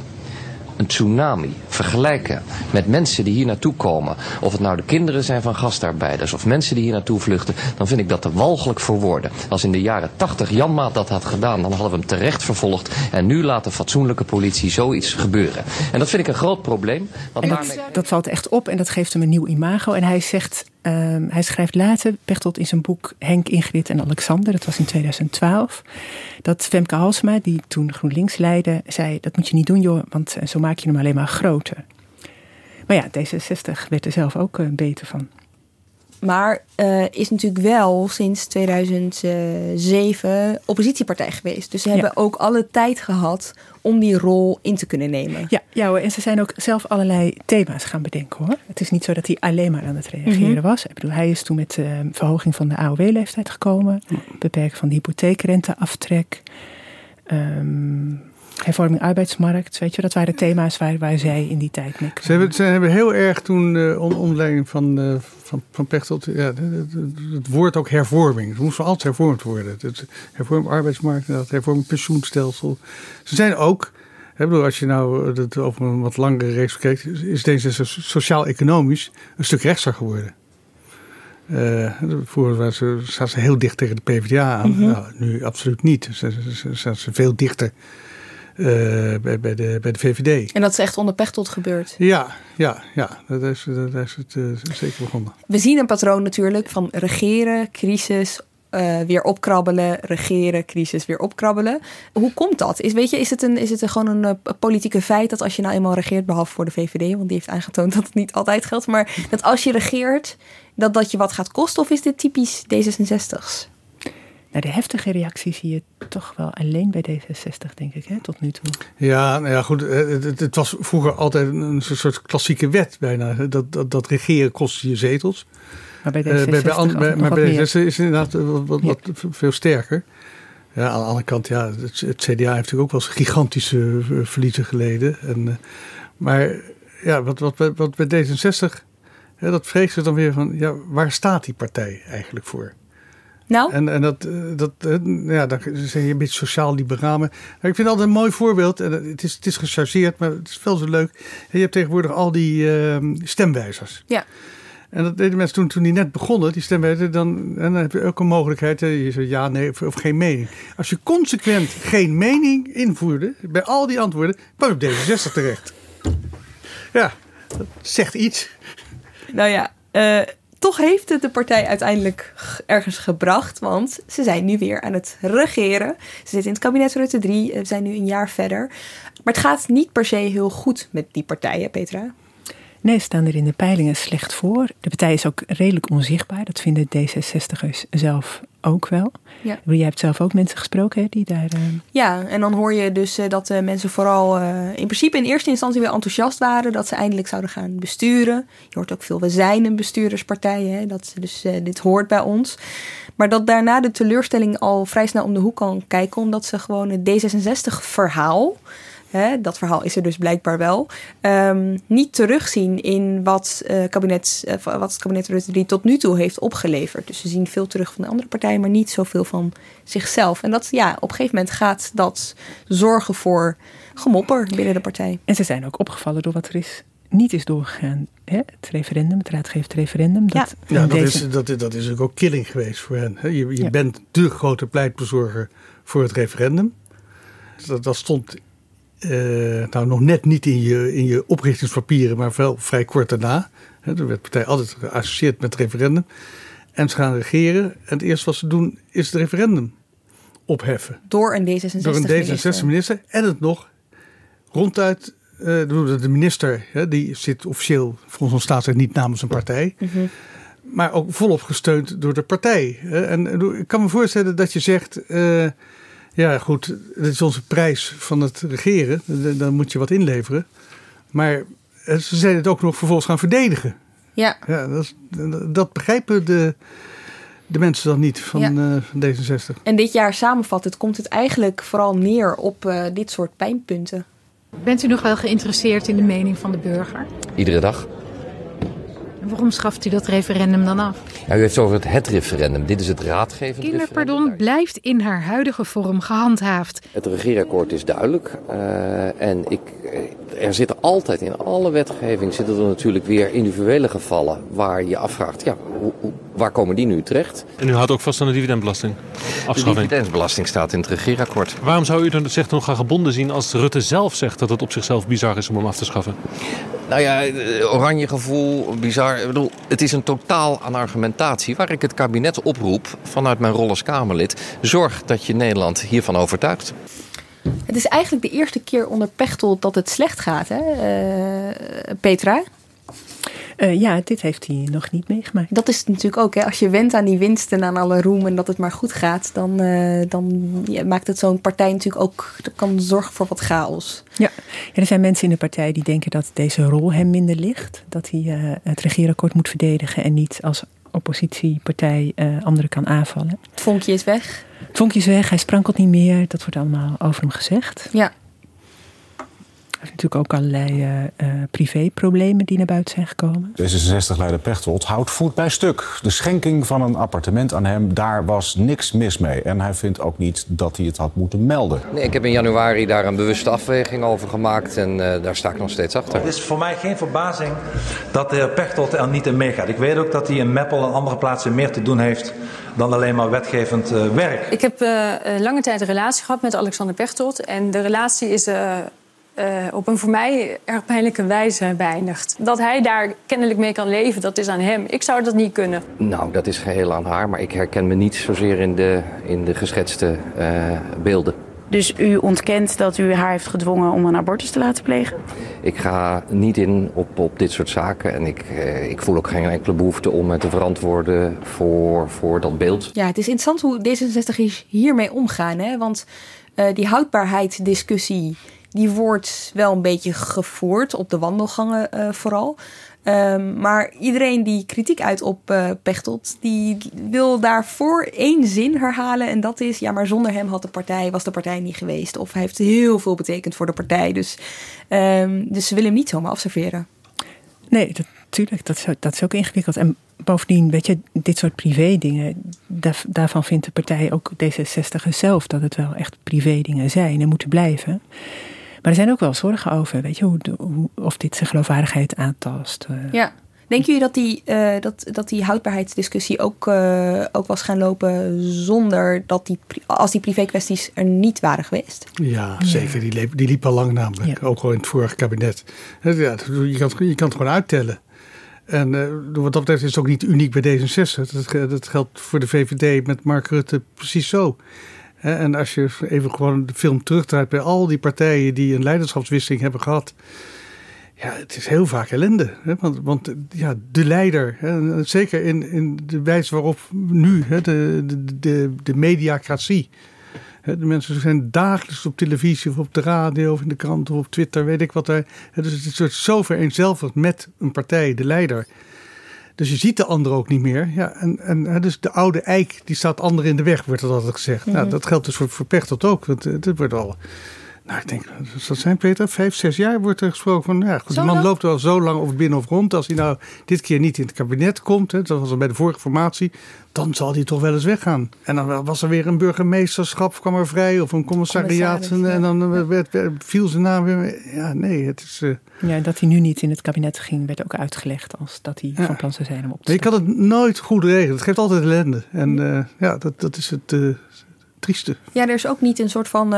[SPEAKER 17] een tsunami, vergelijken met mensen die hier naartoe komen, of het nou de kinderen zijn van gastarbeiders of mensen die hier naartoe vluchten, dan vind ik dat te walgelijk voor woorden. Als in de jaren 80 Janmaat dat had gedaan, dan hadden we hem terecht vervolgd en nu laat de fatsoenlijke politie zoiets gebeuren. En dat vind ik een groot probleem, want
[SPEAKER 4] En
[SPEAKER 17] daarmee...
[SPEAKER 4] dat, dat valt echt op en dat geeft hem een nieuw imago. En hij zegt, ehm, hij schrijft later, Pechtold in zijn boek Henk, Ingrid en Alexander, dat was in 2012, dat Femke Halsema, die toen GroenLinks leidde, zei, dat moet je niet doen joh, want eh, zo maak je hem alleen maar groter. Maar ja, D66 werd er zelf ook eh, beter van.
[SPEAKER 1] Maar eh, is natuurlijk wel sinds 2007 oppositiepartij geweest. Dus ze hebben ook alle tijd gehad om die rol in te kunnen nemen.
[SPEAKER 4] Ja, ja hoor, en ze zijn ook zelf allerlei thema's gaan bedenken hoor. Het is niet zo dat hij alleen maar aan het reageren
[SPEAKER 1] Mhm.
[SPEAKER 4] was. Ik bedoel, hij is toen met de verhoging van de AOW-leeftijd gekomen. Beperken van de hypotheekrenteaftrek. ehm, hervorming arbeidsmarkt. Weet je, dat waren thema's waar, waar zij in die tijd mee
[SPEAKER 3] Ze hebben, ze hebben heel erg toen, eh onder onder leiding van, eh, van, van Pechtold, ja, het, het- het woord ook hervorming. Het moest altijd hervormd worden. Het, hervorming arbeidsmarkt, dat hervorming pensioenstelsel. Ze zijn ook, hè, bedoel, als je nou het over een wat langere reeks kijkt, is deze so- sociaal-economisch een stuk rechtser geworden. Eh vroeger waren ze, zaten ze heel dicht tegen de PvdA aan.
[SPEAKER 1] Mhm.
[SPEAKER 3] nou, nu absoluut niet. Ze, ze, ze, zaten ze veel dichter bij, bij, de, bij de VVD.
[SPEAKER 1] En dat is echt onder Pechtold gebeurd?
[SPEAKER 3] Ja, ja, ja. Daar is, daar is het zeker begonnen.
[SPEAKER 1] We zien een patroon natuurlijk van regeren, crisis, uh, weer opkrabbelen, regeren, crisis, weer opkrabbelen. Hoe komt dat? Is, weet je, is het, een, is het een, gewoon een, een, politieke feit dat als je nou eenmaal regeert, behalve voor de VVD, want die heeft aangetoond dat het niet altijd geldt, maar dat als je regeert, dat dat je wat gaat kosten? Of is dit typisch D66's?
[SPEAKER 4] Nou, de heftige reactie zie je toch wel alleen bij D66, denk ik, hè, tot nu toe.
[SPEAKER 3] Ja, nou ja, goed. Het, het was vroeger altijd een soort klassieke wet bijna. Dat, dat, dat regeren kost je zetels.
[SPEAKER 4] Maar bij D66, bij,
[SPEAKER 3] maar bij D66 is het inderdaad wat, wat, veel sterker. Ja, aan de andere kant, ja, het, het CDA heeft natuurlijk ook wel eens gigantische verliezen geleden. En, maar ja, wat, wat, wat bij D66, ja, dat vreest ze dan weer van, ja, waar staat die partij eigenlijk voor?
[SPEAKER 1] Nou?
[SPEAKER 3] En, en dat, dat, ja, dan zeg je een beetje sociaal-liberaal. Maar ik vind altijd een mooi voorbeeld. En het is, het is gechargeerd, maar het is wel zo leuk. Je hebt tegenwoordig al die uh, stemwijzers.
[SPEAKER 1] Ja.
[SPEAKER 3] En dat deden mensen toen, toen die net begonnen, die stemwijzer, dan, dan heb je ook een mogelijkheid. Je zegt ja, nee of, of, geen mening. Als je consequent geen mening invoerde, bij al die antwoorden, kwam je op D66 terecht. Ja, dat zegt iets.
[SPEAKER 1] Nou ja, uh, toch heeft het de partij uiteindelijk ergens gebracht. Want ze zijn nu weer aan het regeren. Ze zitten in het kabinet Rutte 3. We zijn nu een jaar verder. Maar het gaat niet per se heel goed met die partijen, Petra.
[SPEAKER 4] Nee, staan er in de peilingen slecht voor. De partij is ook redelijk onzichtbaar. Dat vinden D66'ers zelf ook wel.
[SPEAKER 1] Ja.
[SPEAKER 4] Jij hebt zelf ook mensen gesproken hè, die daar. Uh...
[SPEAKER 1] Ja, en dan hoor je dus uh, dat uh, mensen vooral in principe in eerste instantie wel enthousiast waren dat ze eindelijk zouden gaan besturen. Je hoort ook veel, we zijn een bestuurderspartij, hè, dat ze dus dit hoort bij ons. Maar dat daarna de teleurstelling al vrij snel om de hoek kan kijken, omdat ze gewoon het D66-verhaal hè, dat verhaal is er dus blijkbaar wel, um, niet terugzien in wat, uh, kabinet, uh, wat het kabinet Rutte 3 tot nu toe heeft opgeleverd. Dus ze zien veel terug van de andere partijen, maar niet zoveel van zichzelf. En dat, ja, op een gegeven moment gaat dat zorgen voor gemopper binnen de partij.
[SPEAKER 4] En ze zijn ook opgevallen door wat er is niet is doorgegaan. Hè? Het referendum, het raadgeeft referendum. Dat
[SPEAKER 3] ja, ja dat, deze... is, dat, dat is ook killing geweest voor hen. Je, je ja. bent de grote pleitbezorger voor het referendum. Dat, dat stond uh, nou, nog net niet in je, in je oprichtingspapieren, maar wel vrij kort daarna. He, er werd de partij altijd geassocieerd met het referendum. En ze gaan regeren. En het eerste wat ze doen is het referendum opheffen.
[SPEAKER 1] Door een D66-minister.
[SPEAKER 3] Door een D66-minister. En het nog ronduit. Uh, de minister, hè, die zit officieel volgens ons staatsrecht niet namens een partij.
[SPEAKER 1] Mm -hmm.
[SPEAKER 3] Maar ook volop gesteund door de partij. En, en ik kan me voorstellen dat je zegt. Uh, ja, goed, dit is onze prijs van het regeren. Dan moet je wat inleveren. Maar ze zijn het ook nog vervolgens gaan verdedigen.
[SPEAKER 1] Ja.
[SPEAKER 3] ja dat, dat begrijpen de, de mensen dan niet van, ja. uh, D66.
[SPEAKER 1] En dit jaar samenvattend komt het eigenlijk vooral neer op uh, dit soort pijnpunten.
[SPEAKER 18] Bent u nog wel geïnteresseerd in de mening van de burger?
[SPEAKER 17] Iedere dag.
[SPEAKER 18] Waarom schaft u dat referendum dan af?
[SPEAKER 17] Ja, u heeft het over het, het referendum. Dit is het raadgevend
[SPEAKER 18] Kinderpardon blijft in haar huidige vorm gehandhaafd.
[SPEAKER 17] Het regeerakkoord is duidelijk. Uh, en ik, er zitten altijd in alle wetgeving zitten er natuurlijk weer individuele gevallen waar je afvraagt, ja, hoe, hoe, waar komen die nu terecht?
[SPEAKER 19] En u houdt ook vast aan de dividendbelasting?
[SPEAKER 17] De dividendbelasting staat in het regeerakkoord.
[SPEAKER 19] Waarom zou u dan zich nog gaan gebonden zien als Rutte zelf zegt dat het op zichzelf bizar is om hem af te schaffen?
[SPEAKER 17] Nou ja, oranje gevoel, bizar. Ik bedoel, het is een totaal aan argumentatie waar ik het kabinet oproep vanuit mijn rol als Kamerlid. Zorg dat je Nederland hiervan overtuigt.
[SPEAKER 1] Het is eigenlijk de eerste keer onder Pechtold dat het slecht gaat, hè, uh, Petra?
[SPEAKER 4] Uh, ja, dit heeft hij nog niet meegemaakt.
[SPEAKER 1] Dat is het natuurlijk ook. Hè? Als je went aan die winst en aan alle roem en dat het maar goed gaat, dan, uh, dan ja, maakt het zo'n partij natuurlijk ook. Dat kan zorgen voor wat chaos.
[SPEAKER 4] Ja. ja, er zijn mensen in de partij die denken dat deze rol hem minder ligt. Dat hij uh, het regeerakkoord moet verdedigen en niet als oppositiepartij anderen kan aanvallen.
[SPEAKER 1] Het vonkje is weg.
[SPEAKER 4] Het vonkje is weg, hij sprankelt niet meer. Dat wordt allemaal over hem gezegd.
[SPEAKER 1] Ja.
[SPEAKER 4] Natuurlijk ook allerlei uh, uh, privéproblemen die naar buiten zijn gekomen.
[SPEAKER 20] D66-leider Pechtold houdt voet bij stuk. De schenking van een appartement aan hem, daar was niks mis mee. En hij vindt ook niet dat hij het had moeten melden.
[SPEAKER 17] Nee, ik heb in januari daar een bewuste afweging over gemaakt en uh, daar sta ik nog steeds achter.
[SPEAKER 21] Het is voor mij geen verbazing dat de heer Pechtold er niet in meegaat. Ik weet ook dat hij in Meppel en andere plaatsen meer te doen heeft dan alleen maar wetgevend uh, werk.
[SPEAKER 22] Ik heb uh, lange tijd een relatie gehad met Alexander Pechtold. En de relatie is uh, op een voor mij erg pijnlijke wijze beëindigd. Dat hij daar kennelijk mee kan leven, dat is aan hem. Ik zou dat niet kunnen.
[SPEAKER 17] Nou, dat is geheel aan haar. Maar ik herken me niet zozeer in de, in de geschetste beelden.
[SPEAKER 23] Dus u ontkent dat u haar heeft gedwongen om een abortus te laten plegen?
[SPEAKER 17] Ik ga niet in op, op dit soort zaken. En ik, eh, ik voel ook geen enkele behoefte om me te verantwoorden voor, voor dat beeld.
[SPEAKER 1] Ja, het is interessant hoe D66 hiermee omgaan. Hè? Want uh, die houdbaarheidsdiscussie die wordt wel een beetje gevoerd op de wandelgangen uh, vooral. Um, maar iedereen die kritiek uit op uh, die wil daarvoor één zin herhalen. En dat is, ja, maar zonder hem had de partij, was de partij niet geweest. Of hij heeft heel veel betekend voor de partij. Dus, um, dus ze willen hem niet zomaar afserveren.
[SPEAKER 4] Nee, natuurlijk. Dat, dat, is ook ingewikkeld. En bovendien, weet je, dit soort privé dingen, daar, daarvan vindt de partij ook D66 zelf dat het wel echt privé dingen zijn en moeten blijven. Maar er zijn ook wel zorgen over, weet je, hoe, hoe of dit zijn geloofwaardigheid aantast. Uh.
[SPEAKER 1] Ja. Denken jullie dat die, uh, dat, dat die houdbaarheidsdiscussie ook, uh, ook was gaan lopen zonder dat die, als die privé-kwesties er niet waren geweest?
[SPEAKER 3] Ja, zeker. Die, liep, die liep al lang namelijk. Ja. Ook al in het vorige kabinet. Ja, je, kan, je kan het gewoon uittellen. En uh, wat dat betreft is het ook niet uniek bij D66. Dat, dat geldt voor de VVD met Mark Rutte precies zo. En als je even gewoon de film terugdraait bij al die partijen die een leiderschapswisseling hebben gehad. Ja, het is heel vaak ellende. Hè? Want, want ja, de leider, hè? zeker in, in de wijze waarop nu hè, de, de, de, mediacratie. Hè? De mensen zijn dagelijks op televisie of op de radio of in de krant of op Twitter, weet ik wat. Daar. Dus het is zo vereenzelvigd met een partij, de leider. Dus je ziet de ander ook niet meer. Ja, en, en dus de oude eik die staat ander in de weg, wordt er altijd gezegd. Mm -hmm. nou, dat geldt dus voor, voor Pechtold ook. Want het wordt al nou, ik denk, dat zijn Peter, vijf, zes jaar wordt er gesproken van, ja, goed, die man loopt wel zo lang of binnen of rond. Als hij nou dit keer niet in het kabinet komt, hè, dat was al bij de vorige formatie, dan zal hij toch wel eens weggaan. En dan was er weer een burgemeesterschap, kwam er vrij, of een commissariaat. En, en, dan werd, werd, viel zijn naam weer. Ja, nee, het is. Uh,
[SPEAKER 4] ja, dat hij nu niet in het kabinet ging, werd ook uitgelegd als dat hij ja. van plan zou zijn om op te
[SPEAKER 3] nee, Ik kan het nooit goed regelen. Het geeft altijd ellende. En uh, ja, dat, dat is het uh, trieste.
[SPEAKER 1] Ja, er is ook niet een soort van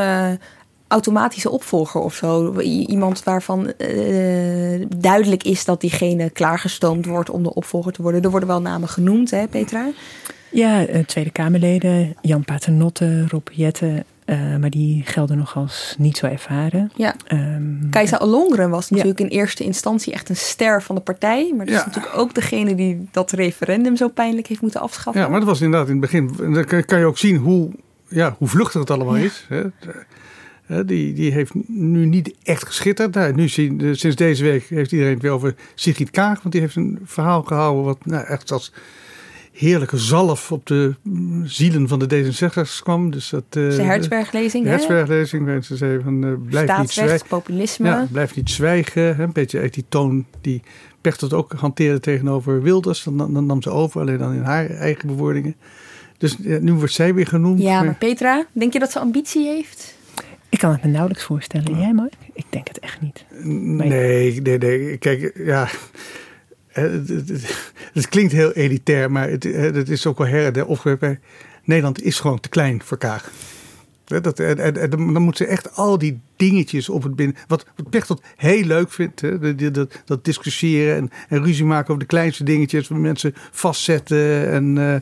[SPEAKER 1] automatische opvolger of zo. Iemand waarvan uh, duidelijk is dat diegene klaargestoomd wordt om de opvolger te worden. Er worden wel namen genoemd, hè, Petra?
[SPEAKER 4] Ja, uh, Tweede Kamerleden, Jan Paternotte, Rob Jette. Uh, maar die gelden nog als niet zo ervaren.
[SPEAKER 1] Ja. Um, Kajsa Ollongren was natuurlijk ja. in eerste instantie echt een ster van de partij. Maar dat ja. is natuurlijk ook degene die dat referendum zo pijnlijk heeft moeten afschaffen.
[SPEAKER 3] Ja, maar dat was inderdaad in het begin. Dan kan je ook zien hoe, ja, hoe vluchtig het allemaal ja. is. Hè. Die, die heeft nu niet echt geschitterd. Nou, nu sinds deze week heeft iedereen het weer over Sigrid Kaag. Want die heeft een verhaal gehouden wat nou, echt als heerlijke zalf op de zielen van de D66 kwam. Dus dat,
[SPEAKER 1] uh, de Hertzberglezing.
[SPEAKER 3] De Hertzberglezing. Mensen zeiden van uh, blijf niet zwijgen.
[SPEAKER 1] populisme.
[SPEAKER 3] Ja, blijf niet zwijgen. Hè. Een beetje uit die toon die Pechtold ook hanteerde tegenover Wilders. Dan, dan, nam ze over, alleen dan in haar eigen bewoordingen. Dus nu wordt zij weer genoemd.
[SPEAKER 1] Ja, maar Petra, denk je dat ze ambitie heeft?
[SPEAKER 4] Ik kan het me nauwelijks voorstellen. Jij, Mark? Ik denk het echt niet.
[SPEAKER 3] Nee, nee, nee. Kijk, ja. Het, het, het, het klinkt heel elitair, maar het, het is ook wel her opgewerpen. Nederland is gewoon te klein voor Kaag. Dat, en, en, dan moeten ze echt al die dingetjes op het binnen. Wat, wat Pechtold heel leuk vindt. Hè? Dat, dat, dat discussiëren en, en, ruzie maken over de kleinste dingetjes. Waar mensen vastzetten. En uh,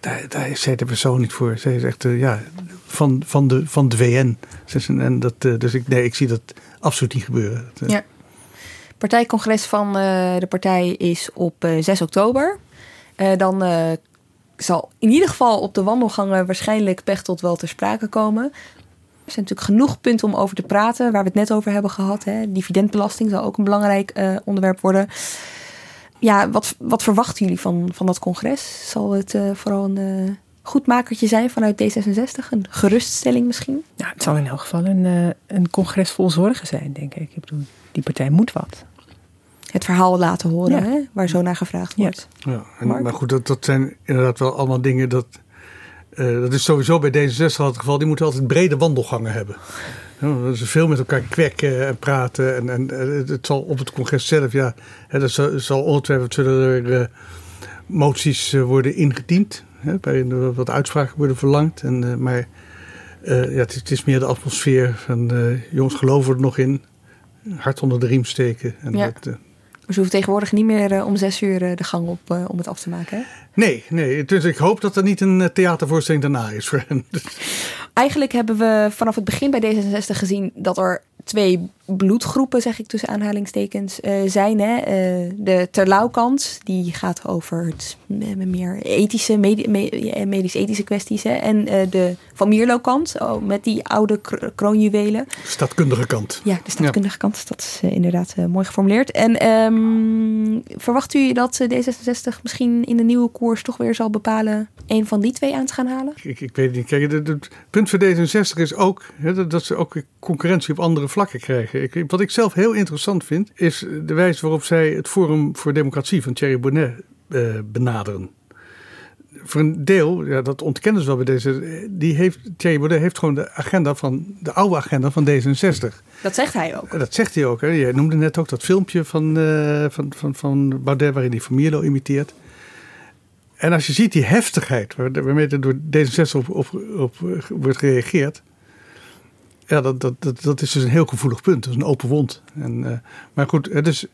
[SPEAKER 3] daar, daar is zij de persoon niet voor. Zij is echt, uh, ja, van, van, de, van de VN. En dat, uh, dus ik, nee, ik zie dat absoluut niet gebeuren. Uh...
[SPEAKER 1] Ja. Partijcongres van de partij is op 6 oktober. dan zal in ieder geval op de wandelgangen waarschijnlijk Pechtold wel ter sprake komen. Er zijn natuurlijk genoeg punten om over te praten, waar we het net over hebben gehad. Hè. Dividendbelasting zal ook een belangrijk onderwerp worden. Ja, wat, wat verwachten jullie van, van dat congres? Zal het vooral een goedmakertje zijn vanuit D66? Een geruststelling misschien?
[SPEAKER 4] Ja, het zal in elk geval een, uh, een congres vol zorgen zijn, denk ik. Ik bedoel, die partij moet wat.
[SPEAKER 1] Het verhaal laten horen, hè, waar zo naar gevraagd wordt.
[SPEAKER 3] Ja, en, maar goed, dat, dat zijn inderdaad wel allemaal dingen dat. Uh, dat is sowieso bij D66 al het geval. Die moeten altijd brede wandelgangen hebben. Ja, ze veel met elkaar kwekken en praten. En, en het zal op het congres zelf, ja, dat zal, zal ongetwijfeld zullen er uh, moties worden ingediend. Hè, waarin wat uitspraken worden verlangd. En, uh, maar uh, ja, het, het, is meer de atmosfeer van jongens geloven er nog in. Hart onder de riem steken. En
[SPEAKER 1] ja.
[SPEAKER 3] dat,
[SPEAKER 1] maar ze hoeven tegenwoordig niet meer om zes uur de gang op om het af te maken. Hè?
[SPEAKER 3] Nee, nee, dus ik hoop dat er niet een theatervoorstelling daarna is voor hen.
[SPEAKER 1] Eigenlijk hebben we vanaf het begin bij D66 gezien dat er twee bloedgroepen, zeg ik tussen aanhalingstekens, uh, zijn. Hè? Uh, de terlouwkant, die gaat over het meer ethische, medi medisch-ethische kwesties. Hè? En uh, de Van Mierlo-kant, oh, met die oude kroonjuwelen.
[SPEAKER 3] Stadkundige kant.
[SPEAKER 1] Ja, de stadkundige ja. kant. Dat is inderdaad mooi geformuleerd. En um, verwacht u dat D66 misschien in de nieuwe koers toch weer zal bepalen een van die twee aan te gaan halen?
[SPEAKER 3] Ik, ik weet niet. Kijk, het punt voor D66 is ook hè, dat ze ook concurrentie op andere vlakken krijgen. Wat ik zelf heel interessant vind, is de wijze waarop zij het Forum voor Democratie van Thierry Bonnet uh, benaderen. Voor een deel, ja, dat ontkennen ze wel bij deze. Die heeft, Thierry Baudet heeft gewoon de agenda van de oude agenda van D66.
[SPEAKER 1] Dat zegt hij ook.
[SPEAKER 3] Dat zegt hij ook. Hè. Je noemde net ook dat filmpje van, uh, van, van, van Baudet waarin hij Van Mierlo imiteert. En als je ziet die heftigheid waarmee er door D66 op, op, op wordt gereageerd. Ja, dat, dat, dat, dat is dus een heel gevoelig punt. Dat is een open wond. En, uh, maar goed, het is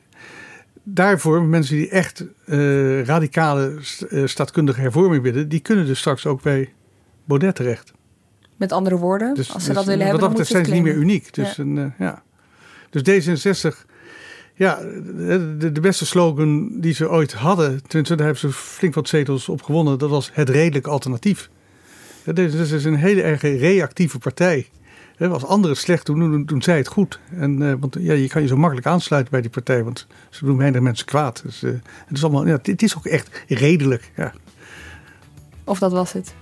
[SPEAKER 3] daarvoor mensen die echt uh, radicale uh, staatkundige hervorming willen, die kunnen dus straks ook bij Baudet terecht.
[SPEAKER 1] Met andere woorden,
[SPEAKER 3] dus,
[SPEAKER 1] als ze
[SPEAKER 3] dus,
[SPEAKER 1] dat willen hebben,
[SPEAKER 3] dan
[SPEAKER 1] moeten
[SPEAKER 3] zijn
[SPEAKER 1] ze
[SPEAKER 3] niet meer uniek. Dus,
[SPEAKER 1] ja.
[SPEAKER 3] een, ja. dus D66, ja, de, de, beste slogan die ze ooit hadden, tenminste daar hebben ze flink wat zetels op gewonnen, dat was het redelijk alternatief. Ja, D66 is een hele erg reactieve partij. Als anderen het slecht doen, doen, doen zij het goed. En, uh, want ja, je kan je zo makkelijk aansluiten bij die partij, want ze doen weinig mensen kwaad. Dus, uh, het, is allemaal, ja, het is ook echt redelijk. Ja.
[SPEAKER 1] Of dat was het.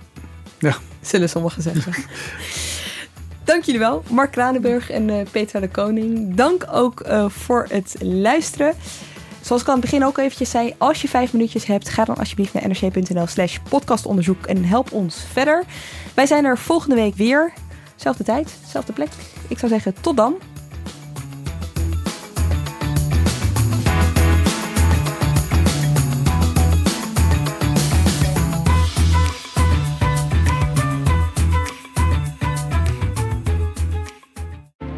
[SPEAKER 3] Ja.
[SPEAKER 1] Zullen sommigen zeggen. Dank jullie wel, Mark Kranenburg en uh, Petra de Koning. Dank ook voor het luisteren. Zoals ik aan het begin ook eventjes zei, als je vijf minuutjes hebt, ga dan alsjeblieft naar nrc.nl slash podcastonderzoek en help ons verder. Wij zijn er volgende week weer. Zelfde tijd, zelfde plek. Ik zou zeggen, tot dan.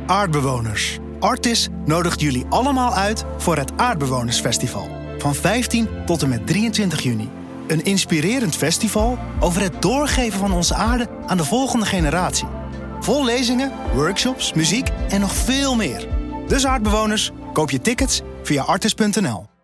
[SPEAKER 24] Aardbewoners. Artis nodigt jullie allemaal uit voor het Aardbewonersfestival. Van 15 tot en met 23 juni. Een inspirerend festival over het doorgeven van onze aarde aan de volgende generatie. Vol lezingen, workshops, muziek en nog veel meer. Dus aardbewoners, koop je tickets via artis.nl.